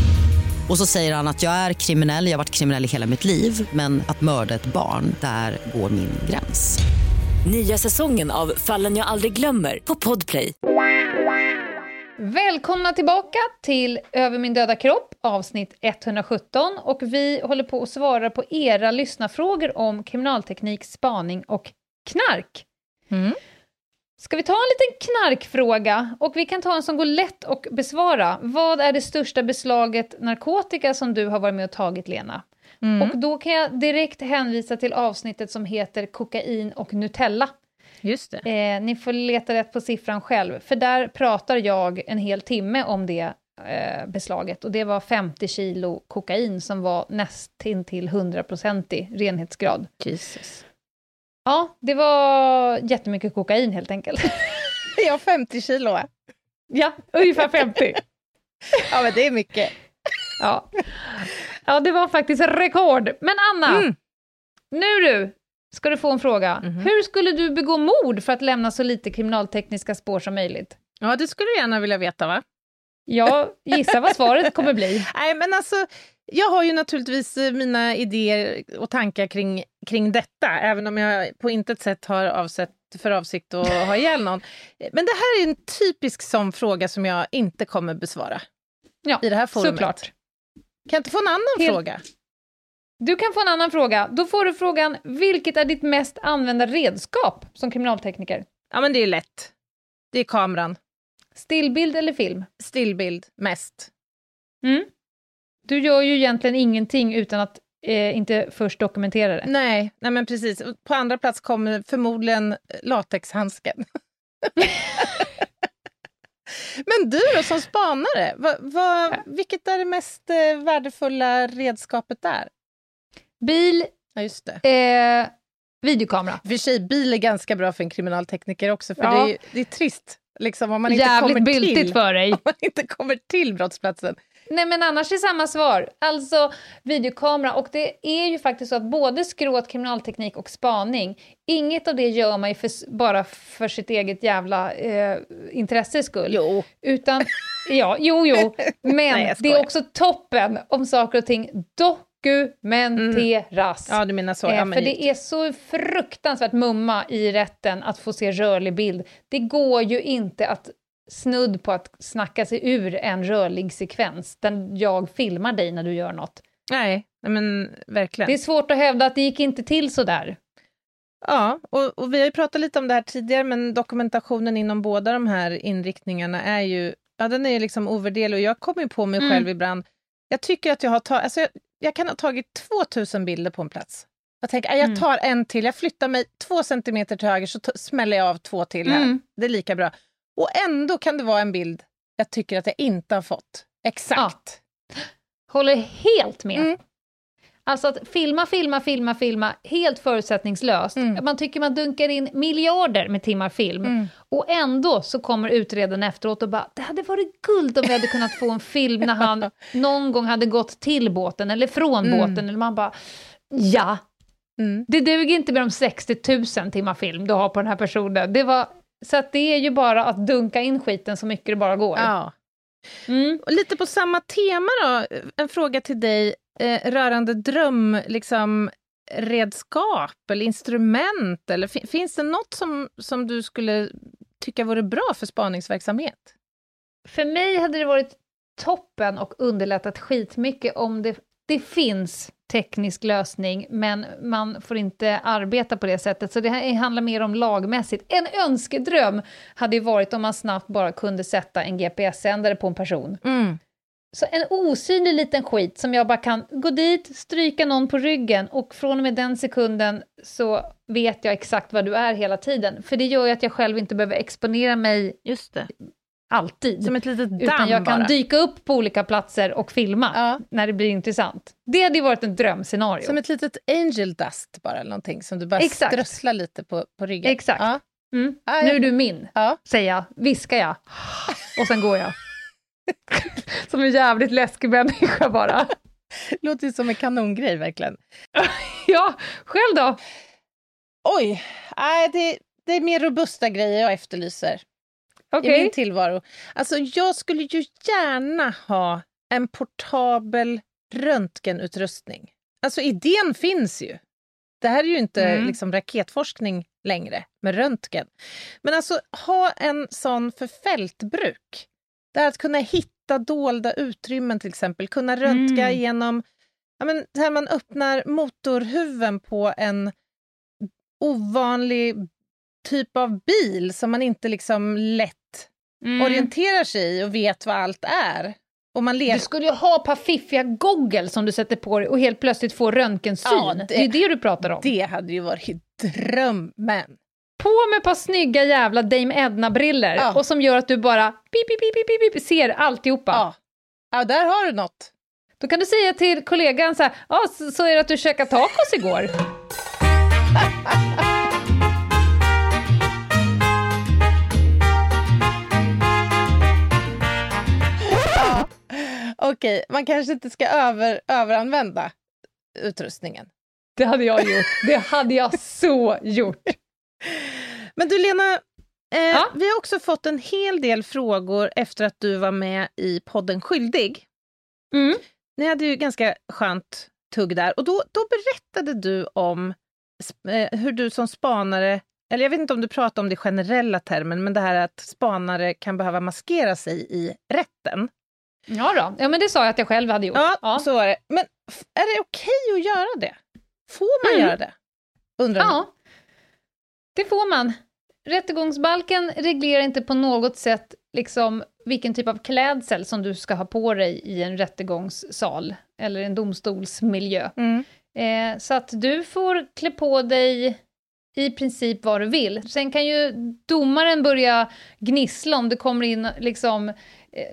Och så säger han att jag är kriminell, jag har varit kriminell i hela mitt liv men att mörda ett barn, där går min gräns. Nya säsongen av Fallen jag aldrig glömmer på Podplay. Välkomna tillbaka till Över min döda kropp, avsnitt 117. Och vi håller på att svara på era lyssnarfrågor om kriminalteknik, spaning och knark. Mm. Ska vi ta en liten knarkfråga? Och vi kan ta en som går lätt att besvara. Vad är det största beslaget narkotika som du har varit med och tagit, Lena? Mm. Och då kan jag direkt hänvisa till avsnittet som heter Kokain och Nutella. Just det. Eh, ni får leta rätt på siffran själv, för där pratar jag en hel timme om det eh, beslaget. Och det var 50 kilo kokain som var nästintill 100% renhetsgrad. Jesus. Ja, det var jättemycket kokain helt enkelt. ja, 50 kilo. Ja, ungefär 50. ja, men det är mycket. ja. ja, det var faktiskt rekord. Men Anna, mm. nu du, ska du få en fråga. Mm -hmm. Hur skulle du begå mord för att lämna så lite kriminaltekniska spår som möjligt? Ja, det skulle du gärna vilja veta, va? Ja, gissa vad svaret kommer bli. Nej, men alltså, jag har ju naturligtvis eh, mina idéer och tankar kring, kring detta, även om jag på intet sätt har avsett för avsikt att ha ihjäl någon. Men det här är en typisk sån fråga som jag inte kommer besvara ja, i det här forumet. Såklart. Kan jag inte få en annan Helt... fråga? Du kan få en annan fråga. Då får du frågan, vilket är ditt mest använda redskap som kriminaltekniker? Ja, men det är lätt. Det är kameran. Stillbild eller film? Stillbild, mest. Mm. Du gör ju egentligen ingenting utan att eh, inte först dokumentera det. Nej, nej, men precis. På andra plats kommer förmodligen latexhandsken. men du då, som spanare, va, va, vilket är det mest eh, värdefulla redskapet där? Bil, ja, just det. Eh, videokamera. För sig, bil är ganska bra för en kriminaltekniker också, för ja. det, är, det är trist liksom, om man inte Jävligt kommer byltigt till, för dig. Om man inte kommer till brottsplatsen. Nej men annars är samma svar. Alltså videokamera och det är ju faktiskt så att både skråt, kriminalteknik och spaning, inget av det gör man ju för, bara för sitt eget jävla eh, intresses skull. Jo. Utan, ja, jo jo, men Nej, det är också toppen om saker och ting dokumenteras. Mm. Ja, du menar så. Ja, eh, för det är så fruktansvärt mumma i rätten att få se rörlig bild. Det går ju inte att snudd på att snacka sig ur en rörlig sekvens där jag filmar dig när du gör något. Nej, men verkligen. Det är svårt att hävda att det gick inte till så där. Ja, och, och vi har ju pratat lite om det här tidigare, men dokumentationen inom båda de här inriktningarna är ju, ja den är liksom ovärderlig och jag kommer på mig mm. själv ibland, jag tycker att jag har tagit, alltså jag, jag, kan ha tagit 2000 bilder på en plats. Jag tänker, jag mm. tar en till, jag flyttar mig två centimeter till höger så smäller jag av två till här. Mm. Det är lika bra. Och ändå kan det vara en bild jag tycker att jag inte har fått. Exakt. Ja. Håller helt med. Mm. Alltså att filma, filma, filma, filma, helt förutsättningslöst. Mm. Man tycker man dunkar in miljarder med timmar film. Mm. Och ändå så kommer utredaren efteråt och bara, det hade varit guld om vi hade kunnat få en film när han någon gång hade gått till båten eller från mm. båten. Eller man bara, ja. Mm. Det duger inte med de 60 000 timmar film du har på den här personen. Det var så att det är ju bara att dunka in skiten så mycket det bara går. Ja. Mm. Och lite på samma tema då, en fråga till dig eh, rörande dröm, liksom, redskap eller instrument. Eller, finns det något som, som du skulle tycka vore bra för spaningsverksamhet? För mig hade det varit toppen och underlättat skitmycket om det det finns teknisk lösning, men man får inte arbeta på det sättet. Så det här handlar mer om lagmässigt. En önskedröm hade ju varit om man snabbt bara kunde sätta en GPS-sändare på en person. Mm. Så en osynlig liten skit som jag bara kan gå dit, stryka någon på ryggen och från och med den sekunden så vet jag exakt vad du är hela tiden. För det gör ju att jag själv inte behöver exponera mig Just det. Alltid. Som ett litet damm utan jag kan bara. dyka upp på olika platser och filma Ja. när det blir intressant. Det hade ju varit ett drömscenario. Som ett litet angel dust bara, eller någonting som du bara Exakt. strösslar lite på, på ryggen. Exakt. Ja. Mm. Ja, Nu är du min, Ja. säger jag, viskar jag. Och sen går jag. Som en jävligt läskig människa bara. Låter ju som en kanongrej verkligen. Ja, själv då? Oj, nej, det, det är mer robusta grejer jag efterlyser Okej. i min tillvaro. Alltså, jag skulle ju gärna ha en portabel röntgenutrustning. Alltså idén finns ju. Det här är ju inte Mm. liksom raketforskning längre med röntgen. Men alltså ha en sån för fältbruk. Det här att kunna hitta dolda utrymmen till exempel, kunna röntga Mm. genom ja, men, här man öppnar motorhuven på en ovanlig typ av bil som man inte liksom lätt Mm. orienterar sig i och vet vad allt är. Och man Du skulle ju ha ett par fiffiga goggles som du sätter på dig och helt plötsligt får röntgensyn. Ja, det... det- är ju det du pratar om. Det hade ju varit drömmen. På med ett par snygga jävla Dame Edna-briller Ja. och som gör att du bara pip, pip, pip, pip, pip, ser alltihopa. Ja. ja, där har du något. Då kan du säga till kollegan så här, ja, så, så är det att du käkade tacos igår. Okej, man kanske inte ska över, överanvända utrustningen. Det hade jag gjort. Det hade jag så gjort. Men du Lena, eh, Ja? vi har också fått en hel del frågor efter att du var med i podden Skyldig. Mm. Ni hade ju ganska skönt tugg där och då, då berättade du om eh, hur du som spanare, eller jag vet inte om du pratar om det i generella termen, men det här att spanare kan behöva maskera sig i rätten. Ja då. ja, men det sa jag att jag själv hade gjort. Ja, så var det. Men är det okej att göra det? Får man Mm. göra det? Undrar. Ja, det får man. Rättegångsbalken reglerar inte på något sätt liksom vilken typ av klädsel som du ska ha på dig i en rättegångssal eller en domstolsmiljö. Mm. Eh, så att du får klä på dig i princip vad du vill. Sen kan ju domaren börja gnissla om det kommer in liksom,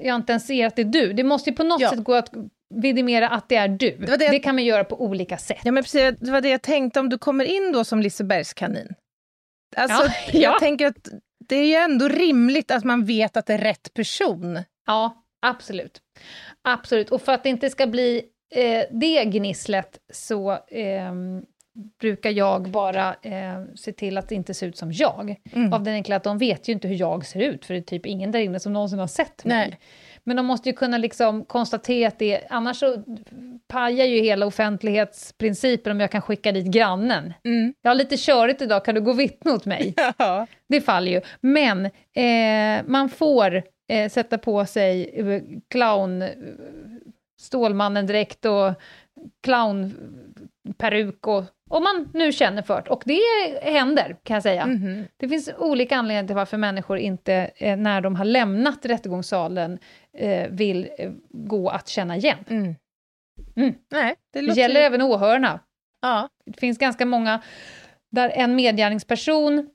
jag inte ens ser att det är du. Det måste ju på något Ja. sätt gå att vidimera att det är du. Det, det jag- kan man göra på olika sätt. Ja, men precis, det var det jag tänkte, om du kommer in då som Lisebergskanin. Alltså, Ja, jag ja. tänker att det är ju ändå rimligt att man vet att det är rätt person. Ja, absolut. Absolut. Och för att det inte ska bli eh, det gnisslet så ehm, brukar jag bara eh, se till att det inte ser ut som jag. Mm. Av den enkla att de vet ju inte hur jag ser ut, för det är typ ingen där inne som någonsin har sett mig. Nej. Men de måste ju kunna liksom konstatera att det annars så pajar ju hela offentlighetsprincipen om jag kan skicka dit grannen. Mm. Jag har lite körigt idag, kan du gå och vittna åt mig? Ja. Det faller ju. Men eh, man får eh, sätta på sig eh, clown, eh, Stålmannen direkt clownperuk och om man nu känner för det. Och det händer, kan jag säga. Mhm. Det finns olika anledningar till varför människor inte, eh, när de har lämnat rättegångssalen, eh, vill eh, gå att känna igen. Mm. Mm. Nej, det Det gäller även åhörarna. Ja. Det finns ganska många där en medgärningsperson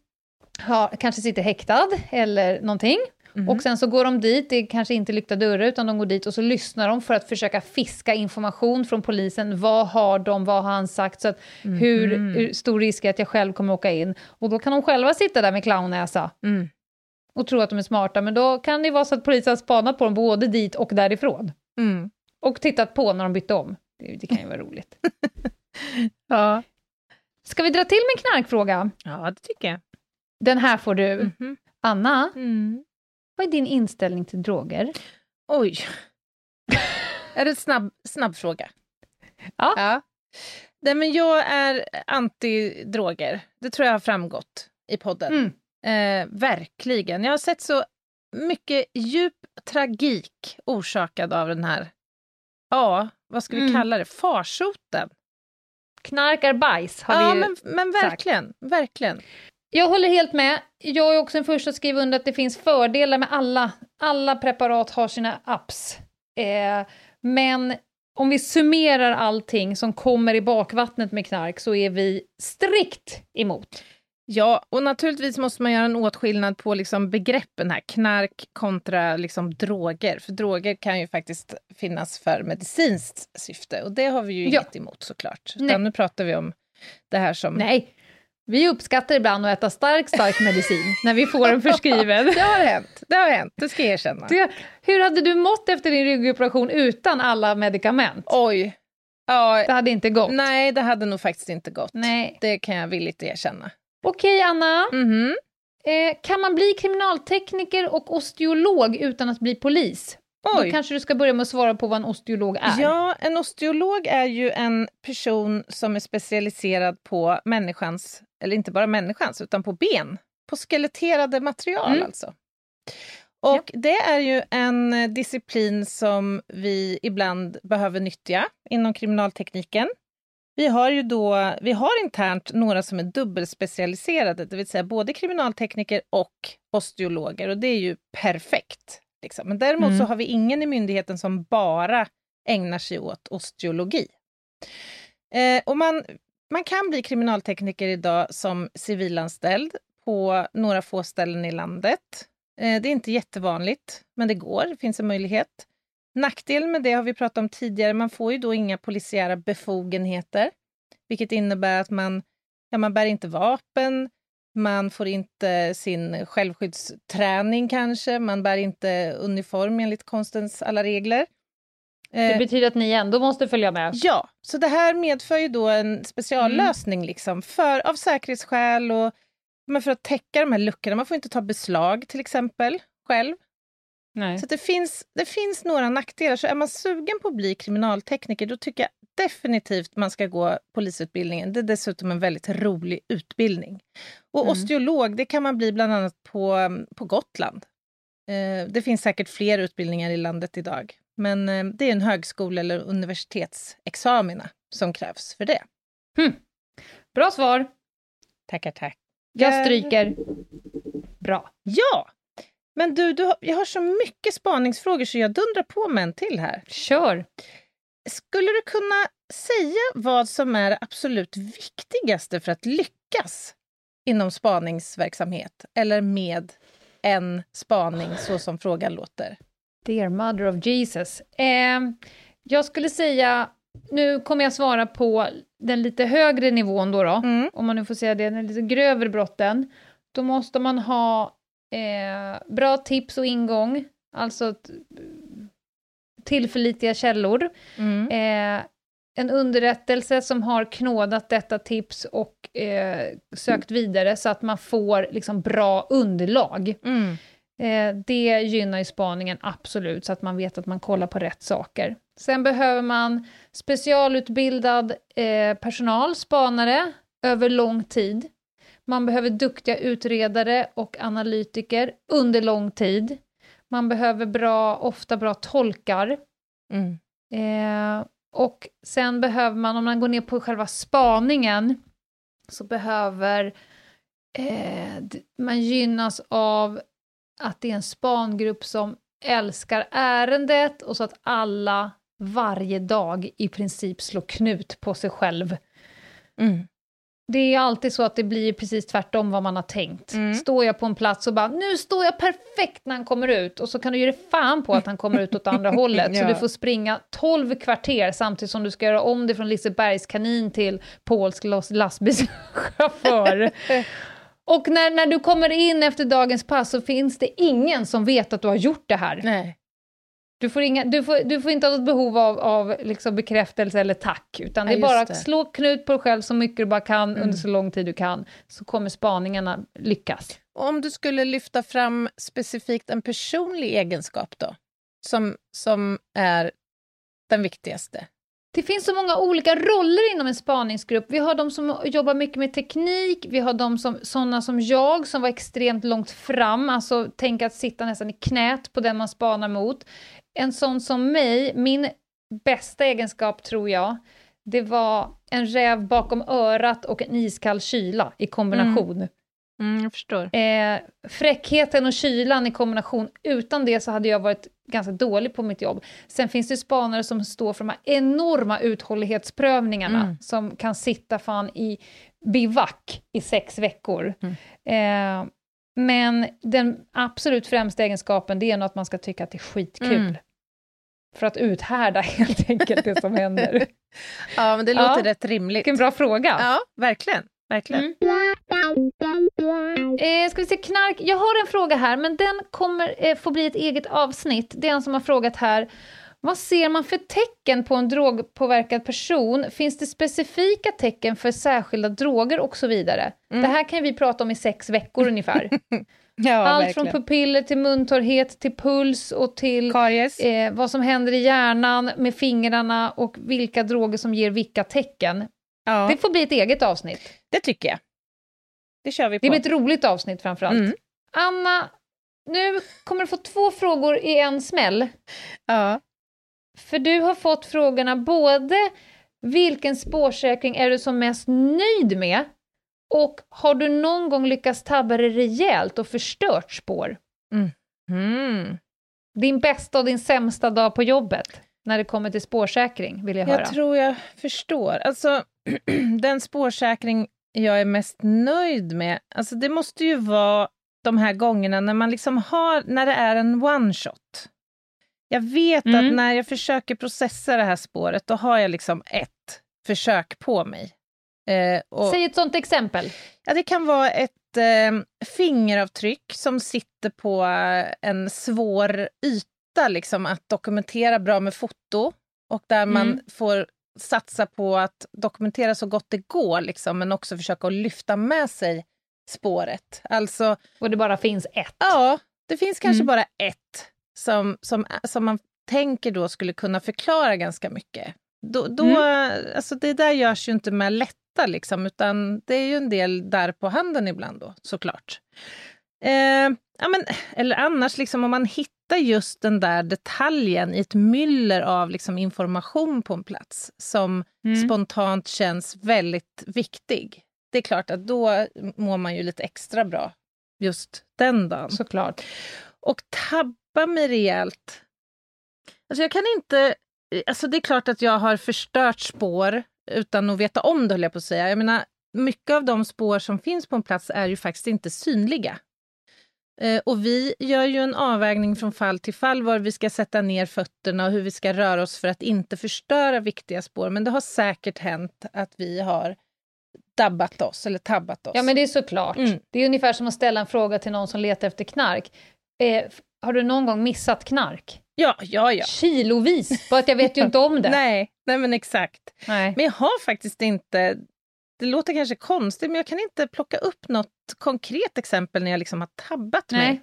har, kanske sitter häktad eller någonting. Mhm. Och sen så går de dit, det är kanske inte lyckta dörrar, utan de går dit och så lyssnar de för att försöka fiska information från polisen. Vad har de, vad har han sagt? Så att hur, Mhm. hur stor risk är att jag själv kommer åka in? Och då kan de själva sitta där med clownnäsa Mm. och tro att de är smarta, men då kan det vara så att polisen har spanat på dem både dit och därifrån. Mm. Och tittat på när de bytte om. Det, det kan ju vara roligt. Ja. Ska vi dra till med en knarkfråga? ja, det tycker jag. Den här får du. Mhm. Anna, Mm. Vad är din inställning till droger? Oj. är det en snabb, snabb fråga? Ja. ja. Nej, men jag är anti-droger. Det tror jag har framgått i podden. Mm. Eh, verkligen. Jag har sett så mycket djup tragik orsakad av den här, ja, vad ska vi Mm. kalla det, farsoten. Knarkar bajs har Ja, vi ju men, men verkligen, verkligen. Jag håller helt med. Jag är också den första att skriva under att det finns fördelar med alla. Alla preparat har sina apps. Eh, men om vi summerar allting som kommer i bakvattnet med knark så är vi strikt emot. Ja, och naturligtvis måste man göra en åtskillnad på liksom begreppen här, knark kontra liksom droger. För droger kan ju faktiskt finnas för medicinskt syfte och det har vi ju Ja. inget emot såklart. Utan nu pratar vi om det här som... Nej, vi uppskattar ibland att äta stark, stark medicin när vi får den förskriven. Det har hänt, det har hänt, det ska jag erkänna. Det, hur hade du mått efter din ryggoperation utan alla medicament? Oj. Ja, Det hade inte gått. nej, det hade nog faktiskt inte gått. Nej. Det kan jag villigt erkänna. Okej, Anna. Mhm. Eh, kan man bli kriminaltekniker och osteolog utan att bli polis? Oj. Då kanske du ska börja med att svara på vad en osteolog är. Ja, en osteolog är ju en person som är specialiserad på människans, eller inte bara människans, utan på ben. På skeletterade material Mm. alltså. Och det är ju en eh, disciplin som vi ibland behöver nyttja inom kriminaltekniken. Vi har ju då, vi har internt några som är dubbelspecialiserade, det vill säga både kriminaltekniker och osteologer och det är ju perfekt. Liksom. Men däremot Mm. så har vi ingen i myndigheten som bara ägnar sig åt osteologi. Eh, och man, man kan bli kriminaltekniker idag som civilanställd på några få ställen i landet. Eh, det är inte jättevanligt, men det går. Det finns en möjlighet. Nackdelen med det har vi pratat om tidigare. Man får ju då inga polisiära befogenheter, vilket innebär att man, ja, man bär inte vapen, man får inte sin självskyddsträning kanske, man bär inte uniform enligt konstens alla regler. Det Eh, betyder att ni ändå måste följa med. Ja, så det här medför ju då en speciallösning liksom för, av säkerhetsskäl och men för att täcka de här luckorna. Man får inte ta beslag till exempel själv. Nej. Så det, finns, det finns några nackdelar. Så är man sugen på att bli kriminaltekniker då tycker jag definitivt man ska gå polisutbildningen. Det är dessutom en väldigt rolig utbildning. Och Mm. osteolog det kan man bli bland annat på, på Gotland. Eh, det finns säkert fler utbildningar i landet idag. Men eh, det är en högskole eller universitetsexamina som krävs för det. Bra svar. Tackar, tack. Jag stryker. Bra. Ja! Men du, du jag har så mycket spaningsfrågor så jag dundrar på med en till här. Kör. Skulle du kunna säga vad som är det absolut viktigaste för att lyckas inom spaningsverksamhet eller med en spaning så som frågan låter? Dear Mother of Jesus. Eh, jag skulle säga, nu kommer jag svara på den lite högre nivån då, då Mm. om man nu får säga det, den lite grövre brotten. Då måste man ha eh, bra tips och ingång, alltså tillförlitliga källor. Mm. Eh, en underrättelse som har knådat detta tips och eh, sökt vidare så att man får liksom bra underlag. Mm. Eh, det gynnar ju spaningen absolut, så att man vet att man kollar på rätt saker. Sen behöver man specialutbildad eh, personal, spanare, över lång tid. Man behöver duktiga utredare och analytiker under lång tid. Man behöver bra, ofta bra tolkar. Mm. Eh, och sen behöver man, om man går ner på själva spaningen, så behöver eh, man gynnas av att det är en spangrupp som älskar ärendet och så att alla varje dag i princip slår knut på sig själv. Mm. Det är alltid så att det blir precis tvärtom vad man har tänkt. Mm. Står jag på en plats och bara nu står jag perfekt när han kommer ut och så kan du ge dig fan på att han kommer ut åt andra hållet. Så Ja. du får springa 12 kvarter samtidigt som du ska göra om det från Lisebergs kanin till polsk las- lastbilschaufför. och när, när du kommer in efter dagens pass så finns det ingen som vet att du har gjort det här. Nej. Du får, inga, du får, du får inte ha något behov av, av liksom bekräftelse eller tack, utan det Ja, är bara just att slå knut på dig själv så mycket du bara kan Mm. under så lång tid du kan, så kommer spaningarna lyckas. Om du skulle lyfta fram specifikt en personlig egenskap då, som, som är den viktigaste? Det finns så många olika roller inom en spaningsgrupp. Vi har de som jobbar mycket med teknik, vi har de som, sådana som jag som var extremt långt fram, alltså tänk att sitta nästan i knät på den man spanar mot. En sån som mig, min bästa egenskap, tror jag, det var en räv bakom örat och en iskall kyla i kombination. Mm. Mm, jag förstår. Eh, fräckheten och kylan i kombination, utan det så hade jag varit ganska dålig på mitt jobb. Sen finns det spanare som står för de här enorma uthållighetsprövningarna, mm. som kan sitta fan i bivack i sex veckor. Mm. Eh, men den absolut främsta egenskapen, det är nog att man ska tycka att det är skitkul. Mm. För att uthärda helt enkelt det som händer. ja, men det låter ja. rätt rimligt. Vilken bra fråga. Ja, verkligen. Verkligen. Mm. Eh, ska vi se, knark. Jag har en fråga här, men den kommer eh, få bli ett eget avsnitt. Det är en som har frågat här. Vad ser man för tecken på en drogpåverkad person? Finns det specifika tecken för särskilda droger och så vidare? Mm. Det här kan vi prata om i sex veckor ungefär. ja, Allt verkligen. från pupiller till muntorrhet, till puls och till eh, vad som händer i hjärnan med fingrarna och vilka droger som ger vilka tecken. Ja. Det får bli ett eget avsnitt. Det tycker jag. Det kör vi på. Det blir ett roligt avsnitt framförallt. Mm. Anna, nu kommer du få två frågor i en smäll. Ja. För du har fått frågorna både vilken spårsäkring är du som mest nöjd med och har du någon gång lyckats tabba dig rejält och förstört spår? Mm. Mm. Din bästa och din sämsta dag på jobbet när det kommer till spårsäkring, vill jag höra. Jag tror jag förstår. Alltså, den spårsäkring jag är mest nöjd med, alltså det måste ju vara de här gångerna när man liksom har, när det är en one shot. Jag vet mm. att när jag försöker processa det här spåret, då har jag liksom ett försök på mig. Eh, och, Säg ett sånt exempel. Ja, det kan vara ett eh, fingeravtryck som sitter på en svår yta, liksom, att dokumentera bra med foto. Och där mm. man får satsa på att dokumentera så gott det går, liksom, men också försöka att lyfta med sig spåret. Alltså, och det bara finns ett? Ja, det finns kanske mm. bara ett som, som, som man tänker då skulle kunna förklara ganska mycket. Då, då, mm. alltså det där görs ju inte med lätta, liksom, utan det är ju en del där på handen ibland då, såklart. Eh, ja, men, eller annars, liksom, om man hittar just den där detaljen i ett myller av liksom, information på en plats som mm. spontant känns väldigt viktig. Det är klart att då mår man ju lite extra bra just den dagen. Såklart. Och tabba mig rejält. Alltså jag kan inte... Alltså det är klart att jag har förstört spår utan att veta om det, höll jag på att säga. Jag menar, mycket av de spår som finns på en plats är ju faktiskt inte synliga. Eh, och vi gör ju en avvägning från fall till fall var vi ska sätta ner fötterna och hur vi ska röra oss för att inte förstöra viktiga spår. Men det har säkert hänt att vi har dabbat oss eller tabbat oss. Ja, men det är såklart. Mm. Det är ungefär som att ställa en fråga till någon som letar efter knark. Eh, har du någon gång missat knark? Ja, ja, ja. Kilovis, bara att jag vet ju inte om det. nej, nej, men exakt. Nej. Men jag har faktiskt inte det låter kanske konstigt, men jag kan inte plocka upp något konkret exempel när jag liksom har tabbat Nej. mig.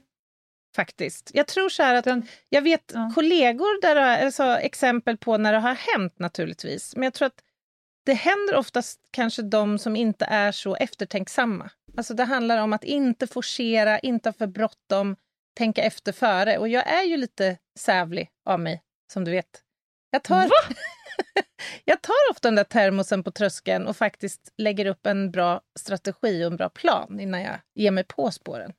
Faktiskt. Jag tror så här att jag vet ja. kollegor där det alltså exempel på när det har hänt naturligtvis. Men jag tror att det händer oftast kanske de som inte är så eftertänksamma. Alltså det handlar om att inte forcera, inte ha för bråttom, tänka efter före. Och jag är ju lite sävlig av mig, som du vet. Jag tar... jag tar ofta den där termosen på tröskeln och faktiskt lägger upp en bra strategi och en bra plan innan jag ger mig på spåren.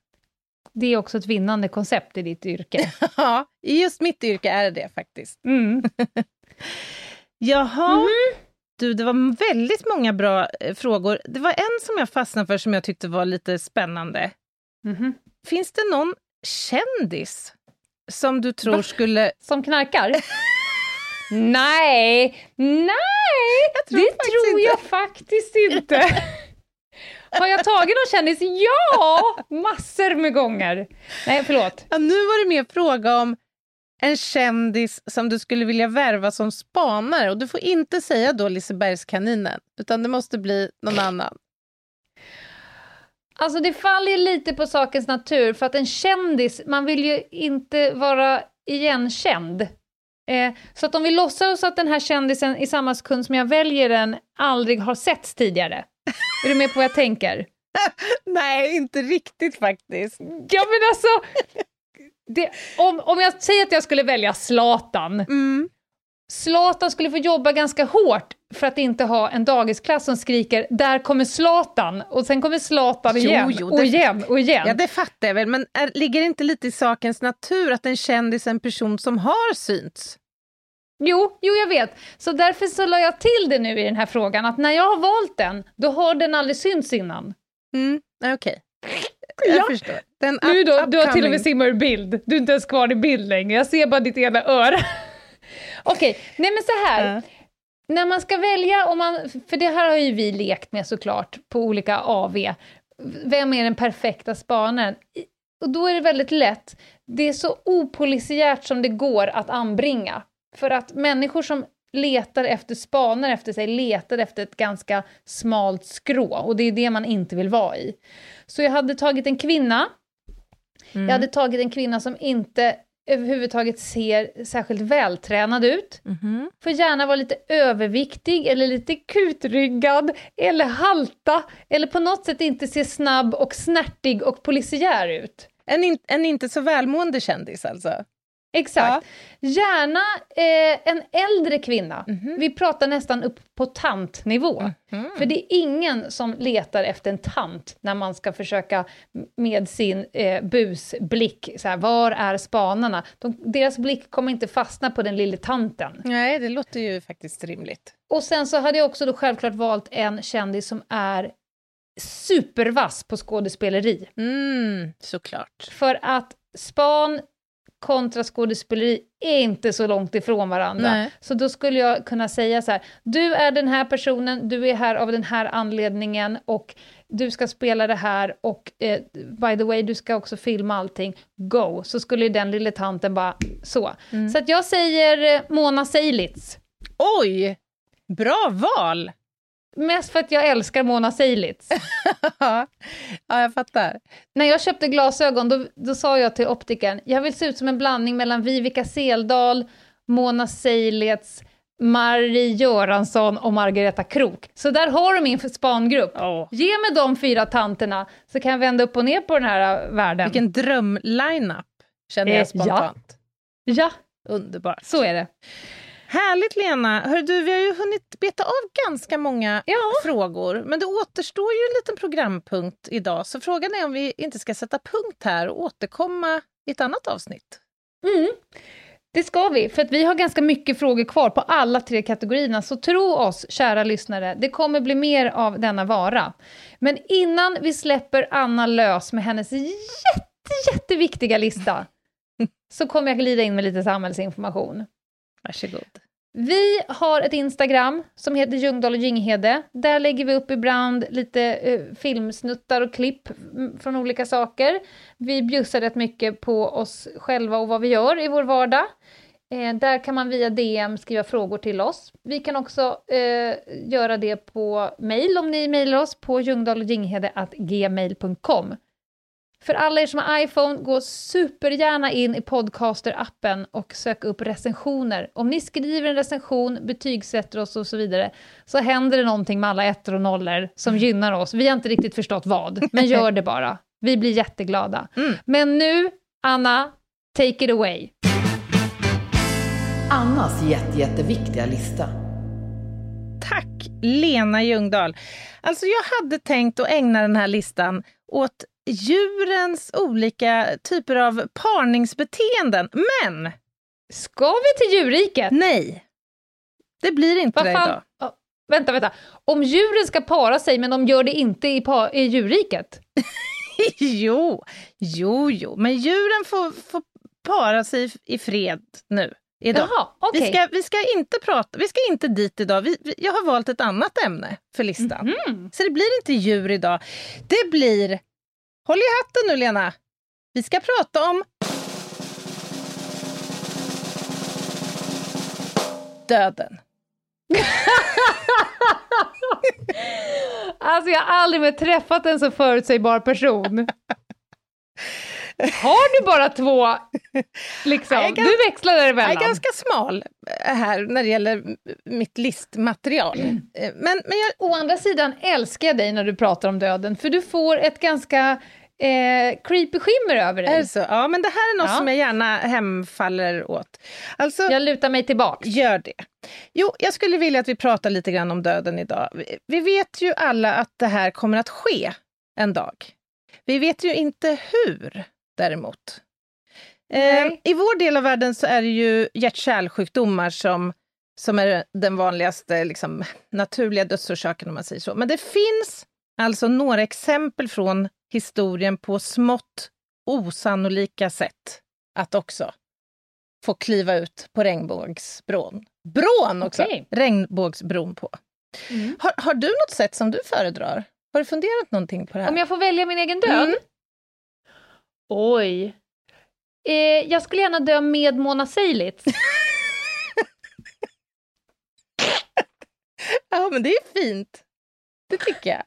Det är också ett vinnande koncept i ditt yrke. ja, i just mitt yrke är det faktiskt. Mm. Jaha. Mm. Du, det var väldigt många bra eh, frågor. Det var en som jag fastnade för som jag tyckte var lite spännande. Mm. Finns det någon kändis som du tror skulle... Som knarkar? Nej, nej, tror det tror jag inte. faktiskt inte. Har jag tagit någon kändis? Ja, massor med gånger. Nej, förlåt. Ja, nu var det mer fråga om en kändis som du skulle vilja värva som spanare. Och du får inte säga då Lisebergskaninen, utan det måste bli någon annan. Alltså det faller lite på sakens natur, för att en kändis, man vill ju inte vara igenkänd. Eh, så att om vi låtsas att den här kändisen i samma sekund som jag väljer den aldrig har setts tidigare. är du med på vad jag tänker? Nej, inte riktigt faktiskt. Ja men alltså, det, om, om jag säger att jag skulle välja Zlatan, mm. Zlatan skulle få jobba ganska hårt för att inte ha en dagisklass som skriker “där kommer Zlatan” och sen kommer Zlatan igen jo, och det- igen och igen. Ja, det fattar jag väl, men är, ligger det inte lite i sakens natur att en kändis är en person som har synts? Jo, jo, jag vet. Så därför så la jag till det nu i den här frågan, att när jag har valt den, då har den aldrig synts innan. Mm, okej. Jag Ja. förstår. Den Nu då, up- du har till och med simmat ur bild. Du är inte ens kvar i bild längre. Jag ser bara ditt ena öra. Okej, nej men så här. Ja. När man ska välja, om man, för det här har ju vi lekt med såklart på olika AV. Vem är den perfekta spanaren? Och då är det väldigt lätt. Det är så opolisiärt som det går att anbringa. För att människor som letar efter, spanar efter sig, letar efter ett ganska smalt skrå. Och det är det man inte vill vara i. Så jag hade tagit en kvinna. Mm. Jag hade tagit en kvinna som inte överhuvudtaget ser särskilt vältränad ut. Mhm. Får gärna vara lite överviktig eller lite kutryggad eller halta eller på något sätt inte se snabb och snärtig och polisiär ut. En, in, en inte så välmående kändis alltså? Exakt. Gärna eh, en äldre kvinna. Mhm. Vi pratar nästan upp på tantnivå. Mm. För det är ingen som letar efter en tant när man ska försöka med sin eh, busblick, så här, var är spanarna? De, deras blick kommer inte fastna på den lille tanten. Nej, det låter ju faktiskt rimligt. Och sen så hade jag också då självklart valt en kändis som är supervass på skådespeleri. Mm, såklart. För att span kontra skådespeleri är inte så långt ifrån varandra. Nej. Så då skulle jag kunna säga så här, du är den här personen, du är här av den här anledningen och du ska spela det här och eh, by the way, du ska också filma allting, go! Så skulle ju den lille tanten bara så. Mm. Så att jag säger eh, Mona Seilitz. Oj! Bra val! Mest för att jag älskar Mona Seilitz. ja, jag fattar. När jag köpte glasögon, då, då sa jag till optikern, jag vill se ut som en blandning mellan Vivica Seldal, Mona Seilitz, Marie Göransson och Margareta Krok. Så där har du min spangrupp. Oh. Ge mig de fyra tanterna så kan jag vända upp och ner på den här äh, världen. Vilken dröm-lineup, känner Eh, jag spontant. Ja, Underbart. så är det. Härligt Lena! Hör du, vi har ju hunnit beta av ganska många Ja. frågor, men det återstår ju en liten programpunkt idag, så frågan är om vi inte ska sätta punkt här och återkomma i ett annat avsnitt. Mm. Det ska vi, för att vi har ganska mycket frågor kvar på alla tre kategorierna, så tro oss, kära lyssnare, det kommer bli mer av denna vara. Men innan vi släpper Anna lös med hennes jätte, jätteviktiga lista, så kommer jag glida in med lite samhällsinformation. Varsågod. Vi har ett Instagram som heter Ljungdahl och Ginghede. Där lägger vi upp ibland lite eh, filmsnuttar och klipp mm, från olika saker. Vi bjussar rätt mycket på oss själva och vad vi gör i vår vardag. Eh, där kan man via DM skriva frågor till oss. Vi kan också eh, göra det på mail om ni mejlar oss på ljungdahlochginghede.gmail.com. För alla er som har iPhone, gå supergärna in i Podcaster-appen och sök upp recensioner. Om ni skriver en recension, betygsätter oss och så vidare, så händer det någonting med alla ettor och nollor som gynnar oss. Vi har inte riktigt förstått vad, men gör det bara. Vi blir jätteglada. Mm. Men nu, Anna, take it away. Annas jätte, jätteviktiga lista. Tack, Lena Ljungdahl. Alltså, jag hade tänkt att ägna den här listan åt djurens olika typer av parningsbeteenden, men Ska vi till djurriket? nej. Det blir inte det idag. Ja, vänta, vänta. Om djuren ska para sig, men de gör det inte i, i djurriket? jo, jo, jo, men djuren får, får para sig i, fred nu, idag. Jaha, okej. Vi, ska, vi ska inte prata, vi ska inte dit idag. Vi, vi, jag har valt ett annat ämne för listan. Mhm. Så det blir inte djur idag. Det blir... Håll i hatten nu, Lena. Vi ska prata om... Döden. Alltså jag har aldrig mer träffat en så förutsägbar person. Har du bara två, liksom? Jag är gans- Du växlar Jag däremellan. är ganska smal eh, här när det gäller mitt listmaterial. Eh, Men, men jag, Å andra sidan älskar jag dig när du pratar om döden, för du får ett ganska eh, creepy skimmer över dig. Är det så? Ja, men det här är något Ja. som jag gärna hemfaller åt. Alltså, Jag lutar mig tillbaks. Gör det. Jo, jag skulle vilja att vi pratar lite grann om döden idag. Vi vet ju alla att det här kommer att ske en dag. Vi vet ju inte hur, däremot. Eh. I vår del av världen så är det ju hjärt-kärlsjukdomar som, som är den vanligaste liksom, naturliga dödsorsaken, om man säger så. Men det finns alltså några exempel från historien på smått osannolika sätt att också få kliva ut på regnbågsbron. Brån också! Okej. Regnbågsbron på. Mm. Har, har du något sätt som du föredrar? Har du funderat någonting på det här? Om jag får välja min egen död? Mm. Oj. Eh, jag skulle gärna dö med Mona Seilitz. Ja, men det är fint. Det tycker jag.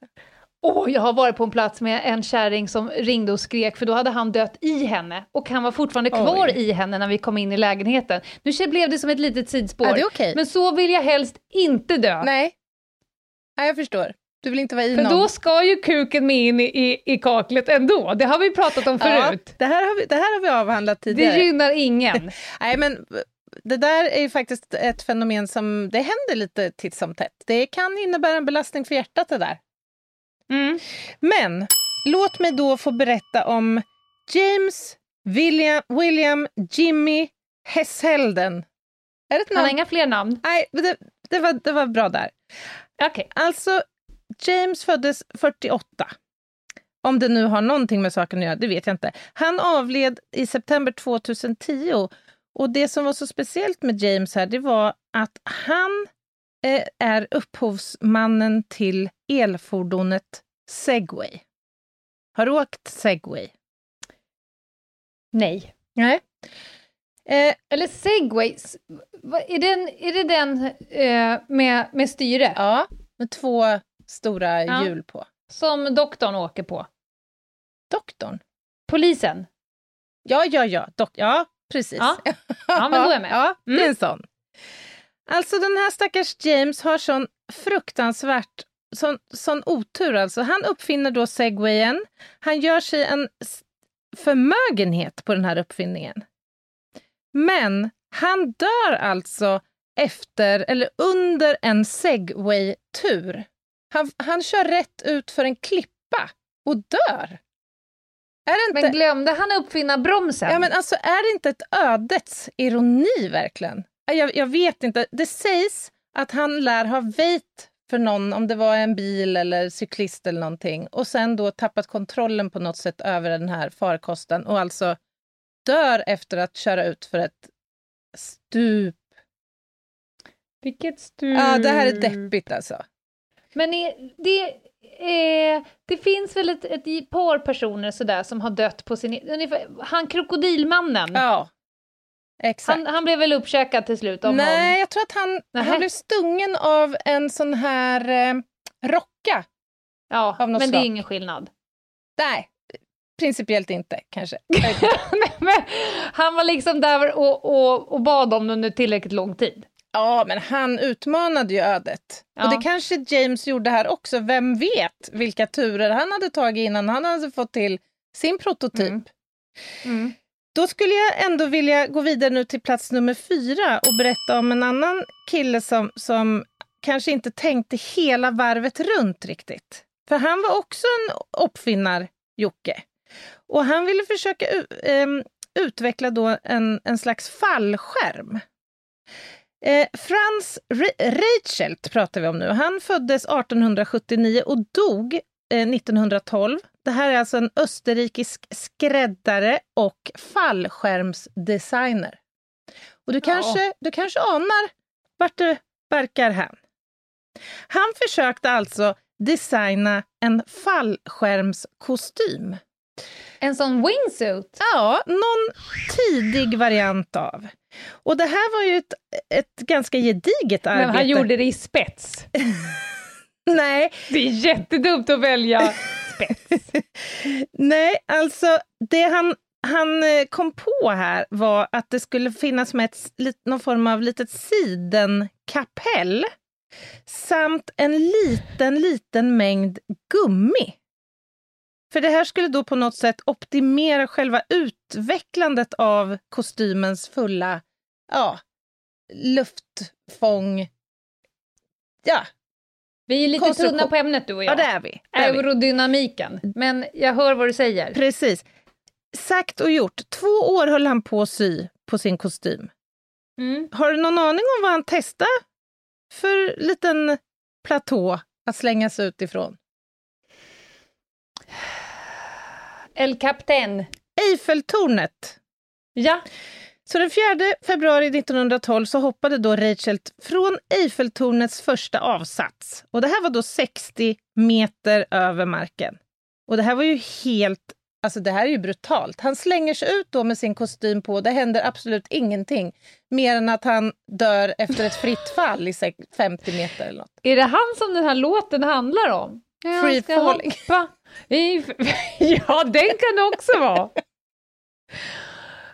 Åh, jag har varit på en plats med en kärring som ringde och skrek för då hade han dött i henne och han var fortfarande kvar Oj. i henne när vi kom in i lägenheten. Nu blev det som ett litet sidospår. Ja, okej. Men så vill jag helst inte dö. Nej. Nej, jag förstår. Du vill inte vara i För någon. då ska ju kuken med in i, i, i kaklet ändå. Det har vi pratat om förut. Ja, det, här har vi, det här har vi avhandlat tidigare. det gynnar ingen. Nej, men det där är ju faktiskt ett fenomen som det händer lite titt som tätt. Det kan innebära en belastning för hjärtat det där. Mm. Men låt mig då få berätta om James William, William Jimmy Hesselden. Är det ett Han har namn? inga fler namn. Nej, det, det, var, det var bra där. Okej. Alltså, James föddes 48. Om det nu har någonting med saken att göra, det vet jag inte. Han avled i september 2010 och det som var så speciellt med James här, det var att han eh, är upphovsmannen till elfordonet Segway. Har du åkt Segway? Nej. Nej. Eh, Eller segways. Vad- Är, den, är det den eh, med, med styre ja, med två stora Ja. hjul på. som doktorn åker på? Doktorn? Polisen? Ja, ja, ja. Dok- ja, precis. Ja. Ja, men då är jag med. Ja, det är Mm. en sån. Alltså den här stackars James har sån fruktansvärt sån, sån otur alltså. Han uppfinner då segwayen. Han gör sig en förmögenhet på den här uppfinningen. Men han dör alltså efter, eller under en segway-tur. Han, han kör rätt ut för en klippa och dör. Är det inte... Men glömde han uppfinna bromsen? Ja, men alltså, är det inte ett ödets ironi verkligen? Jag, jag vet inte. Det sägs att han lär ha väjt för någon, om det var en bil eller cyklist eller någonting, och sen då tappat kontrollen på något sätt över den här farkosten och alltså dör efter att köra ut för ett stup. Vilket stup. Ja, det här är deppigt alltså. Men det, eh, det finns väl ett, ett par personer sådär som har dött på sin... Ungefär, han krokodilmannen, Ja, exakt. han, han blev väl uppkäkad till slut av Nej, någon? jag tror att han, han blev stungen av en sån här eh, rocka. Ja, men något det är slag. ingen skillnad. Nej, principiellt inte kanske. Han var liksom där och, och, och bad om det under tillräckligt lång tid. Ja, men han utmanade ju ödet. Ja. Och det kanske James gjorde här också. Vem vet vilka turer han hade tagit innan han hade fått till sin prototyp. Mm. Mm. Då skulle jag ändå vilja gå vidare nu till plats nummer fyra och berätta om en annan kille som, som kanske inte tänkte hela varvet runt riktigt. För han var också en uppfinnar-Jocke. Och han ville försöka u- ehm, utveckla då en, en slags fallskärm. Eh, Frans Re- Reichelt pratar vi om nu. Han föddes 1879 och dog eh, 1912. Det här är alltså en österrikisk skräddare och fallskärmsdesigner. Och du kanske, du kanske anar vart det barkar hän. Han försökte alltså designa en fallskärmskostym. En sån wingsuit? Ja, någon tidig variant av. Och det här var ju ett, ett ganska gediget arbete. Men han gjorde det i spets. Nej, Det är jättedumt att välja spets. nej, alltså det han, han eh, kom på här var att det skulle finnas med ett, någon form av litet sidenkapell samt en liten, liten mängd gummi. För det här skulle då på något sätt optimera själva utvecklandet av kostymens fulla ja, luftfång. Ja, Vi är lite tunna på ämnet du och jag. ja det är vi. Det är vi. Aerodynamiken. Men jag hör vad du säger. Precis. Sagt och gjort. Två år höll han på att sy på sin kostym. Mm. Har du någon aning om vad han testade för liten platå att slängas ut ifrån? El Captain. Eiffeltornet. Ja. Så den 4 februari 1912 så hoppade då Rachel från Eiffeltornets första avsats. Och det här var då 60 meter över marken. Och det här var ju helt, alltså det här är ju brutalt. Han slänger sig ut då med sin kostym på, det händer absolut ingenting. Mer än att han dör efter ett fritt fall i sex- 50 meter eller något. Är det han som den här låten handlar om? Jag Free falling. hoppa. ja, den kan det också vara.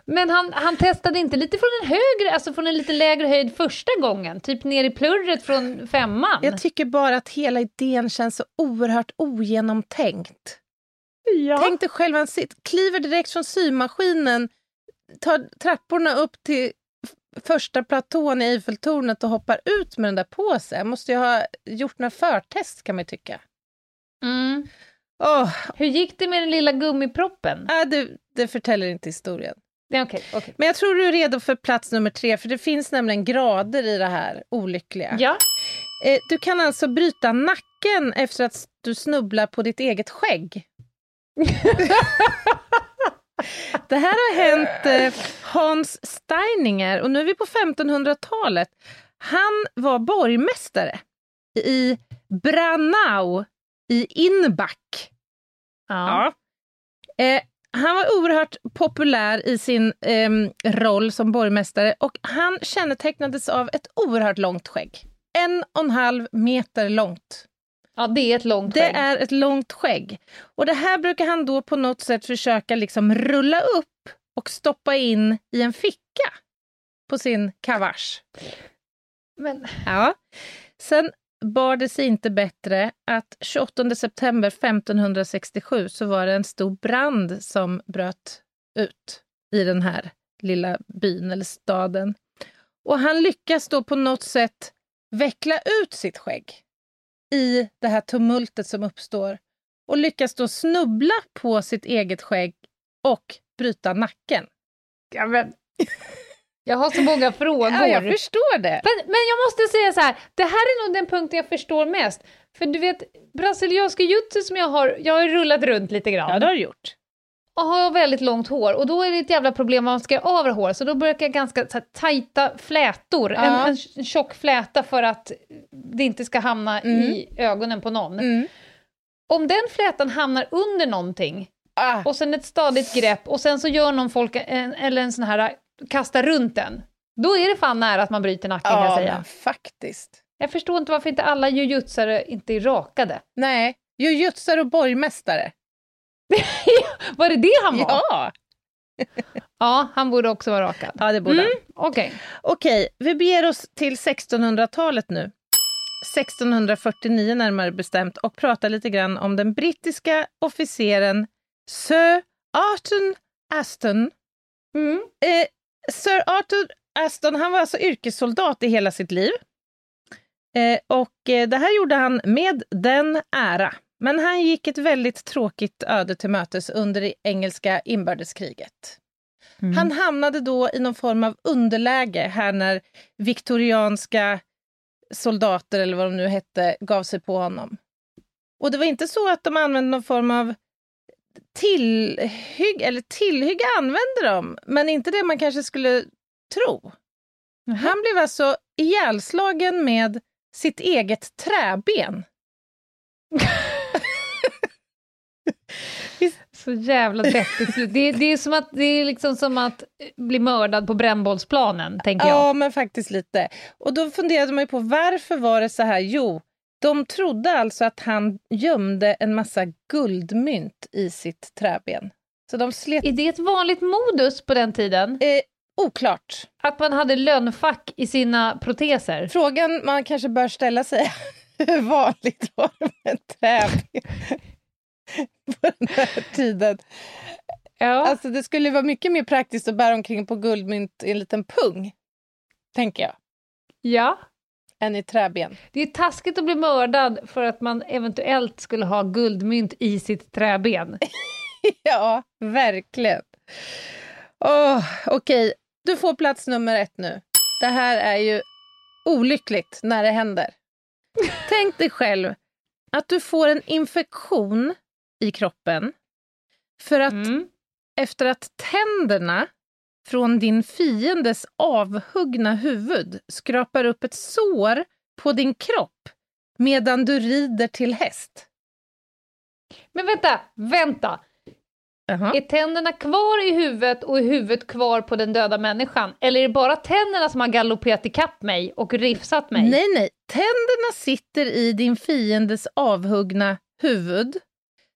Men han, han testade inte lite från en högre, alltså från en lite lägre höjd första gången? Typ ner i plurret från femman? Jag tycker bara att hela idén känns så oerhört ogenomtänkt. ja. Tänk dig själv, han kliver direkt från symaskinen, tar trapporna upp till första platån i Eiffeltornet och hoppar ut med den där på sig. Jag måste ju ha gjort några förtest kan man ju tycka. Mm. Åh, Hur gick det med den lilla gummiproppen? äh, det, det förtäller inte historien. Ja, Okej, okej. Men jag tror du är redo för plats nummer tre, för det finns nämligen grader i det här olyckliga. Ja. Eh, du kan alltså bryta nacken efter att du snubblar på ditt eget skägg. Det här har hänt eh, Hans Steininger och nu är vi på 1500-talet. Han var borgmästare i Branau i Inback. Ja. Eh, han var oerhört populär i sin ehm, roll som borgmästare och han kännetecknades av ett oerhört långt skägg. En och en halv meter långt. ja, det är ett långt Det skägg. är ett långt skägg. Och det här brukar han då på något sätt försöka liksom rulla upp och stoppa in i en ficka på sin kavasch. Men, Ja. Sen bar det sig inte bättre att 28 september 1567 så var det en stor brand som bröt ut i den här lilla byn eller staden. Och han lyckas då på något sätt veckla ut sitt skägg i det här tumultet som uppstår och lyckas då snubbla på sitt eget skägg och bryta nacken. ja, men, jag har så många frågor. Ja, jag förstår det. Men, men jag måste säga så här, det här är nog den punkten jag förstår mest. För du vet, brasilianska jutsu som jag har, jag har rullat runt lite grann. Ja, det har du gjort. och har väldigt långt hår och då är det ett jävla problem om man ska göra av hår så då brukar jag ganska så här, tajta flätor, Ja. en, en tjock fläta för att det inte ska hamna i ögonen på någon. Mm. Om den flätan hamnar under någonting Ah. och sen ett stadigt grepp och sen så gör någon folk en, eller en sån här kastar runt den, då är det fan nära att man bryter nacken kan jag Ja, säga. men faktiskt. Jag förstår inte varför inte alla jujutsare inte är rakade. Nej, jujutsare och borgmästare. Var det det han var? Ja, Ja, han borde också vara rakad. ja det borde han. Okej. Okej, vi beger oss till 1600-talet nu. 1649 närmare bestämt och pratar lite grann om den brittiska officeren Sir Arthur Aston. Mm. Eh, Sir Arthur Aston han var alltså yrkessoldat i hela sitt liv. Eh, och eh, det här gjorde han med den ära. Men han gick ett väldigt tråkigt öde till mötes under det engelska inbördeskriget. Mm. Han hamnade då i någon form av underläge här när viktorianska soldater, eller vad de nu hette, gav sig på honom. Och det var inte så att de använde någon form av tillhygg, eller tillhygge använde de, men inte det man kanske skulle tro. Han blev alltså ihjälslagen med sitt eget träben. Så jävla deppigt slut. Det, det, är som att, det är liksom som att bli mördad på brännbollsplanen, tänker jag. Ja, men faktiskt lite. Och då funderade man ju på varför var det så här? Jo, de trodde alltså att han gömde en massa guldmynt i sitt träben. Så de slet... Är det ett vanligt modus på den tiden? Eh, oklart. Att man hade lönnfack i sina proteser? Frågan man kanske bör ställa sig hur vanligt var det med träben? på den här tiden. Ja. Alltså det skulle vara mycket mer praktiskt att bära omkring på guldmynt i en liten pung, tänker jag, ja. Än i träben. Det är taskigt att bli mördad för att man eventuellt skulle ha guldmynt i sitt träben. ja, verkligen. Oh, Okej, du får plats nummer ett nu. Det här är ju olyckligt när det händer. Tänk dig själv att du får en infektion i kroppen för att Mm. efter att tänderna från din fiendes avhuggna huvud skrapar upp ett sår på din kropp medan du rider till häst. Men vänta, vänta! Jaha. Är tänderna kvar i huvudet och är huvudet kvar på den döda människan? Eller är det bara tänderna som har galopperat ikapp mig och rifsat mig? Nej, nej. Tänderna sitter i din fiendes avhuggna huvud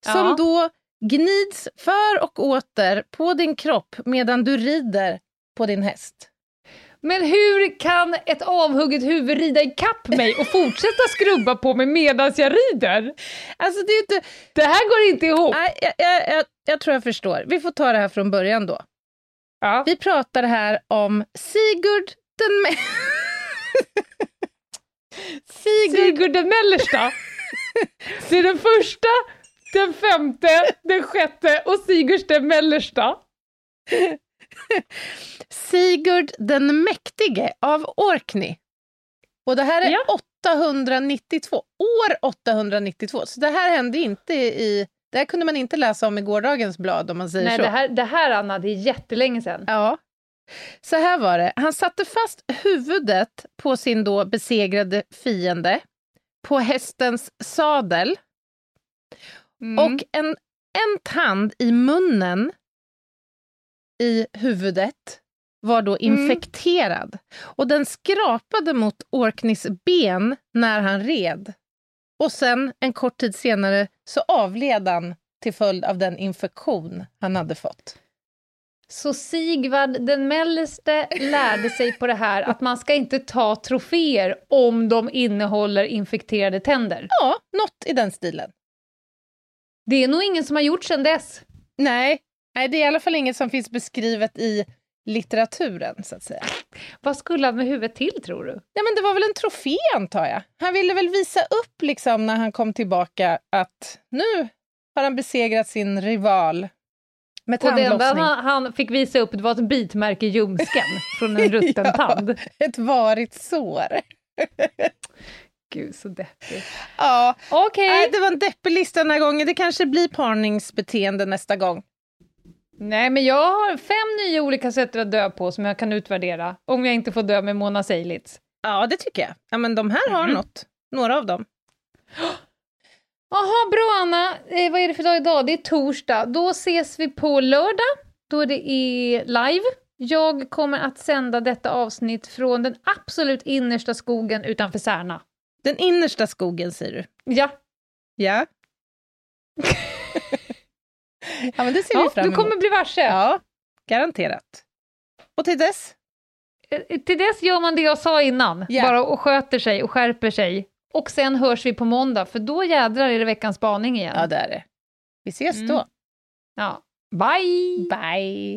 som Ja. då gnids för och åter på din kropp medan du rider på din häst. Men hur kan ett avhugget huvud rida ikapp mig och fortsätta skrubba på mig medan jag rider? Alltså, det är inte... Det här går inte ihop. Nej, jag, jag, jag, jag tror jag förstår. Vi får ta det här från början då. Ja. Vi pratar här om Sigurd den... Sigurd... Sigurd den mellersta. Det är den första, den femte, den sjätte och Sigurd den mellersta. Sigurd den mäktige av Orkney. Och det här är Ja. 892, år 892. Så det här hände inte i... Det här kunde man inte läsa om i gårdagens blad om man säger Nej, så. det här, det här Anna, det är jättelänge sedan. Ja. Så här var det. Han satte fast huvudet på sin då besegrade fiende på hästens sadel Mm. och en, en tand i munnen i huvudet var då infekterad. Och den skrapade mot Orkneys ben när han red. Och sen, en kort tid senare, så avled han till följd av den infektion han hade fått. Så Sigvard den mellerste lärde sig på det här att man ska inte ta troféer om de innehåller infekterade tänder. Ja, något i den stilen. Det är nog ingen som har gjort sedan dess. Nej, nej, det är i alla fall inget som finns beskrivet i litteraturen, så att säga. Vad skulle han med huvudet till, tror du? Ja, men det var väl en trofé, antar jag. Han ville väl visa upp, liksom, när han kom tillbaka, att nu har han besegrat sin rival med Och det enda tandlossning. han, han fick visa upp det var ett bitmärke i ljumsken från en rutten Ja. tand. Ett varigt sår. Gud, så deppigt. Ja, Okej. nej, det var en deppig lista den här gången. Det kanske blir parningsbeteende nästa gång. Nej, men jag har fem nya olika sätt att dö på som jag kan utvärdera, om jag inte får dö med Mona Seilitz. Ja, det tycker jag. Ja, men de här har något. Några av dem. Jaha, bra Anna. Eh, vad är det för dag idag? Det är torsdag. Då ses vi på lördag, då det är live. Jag kommer att sända detta avsnitt från den absolut innersta skogen utanför Särna. Den innersta skogen, säger du. Ja, Ja. ja, men det ser vi ja fram du emot. kommer bli varse. Ja, garanterat. Och till dess? Eh, Till dess gör man det jag sa innan, Ja. bara och sköter sig och skärper sig. Och sen hörs vi på måndag, för då jädrar är det veckans spaning igen. Ja, det är det. Vi ses Mm. då. Ja. Bye! Bye!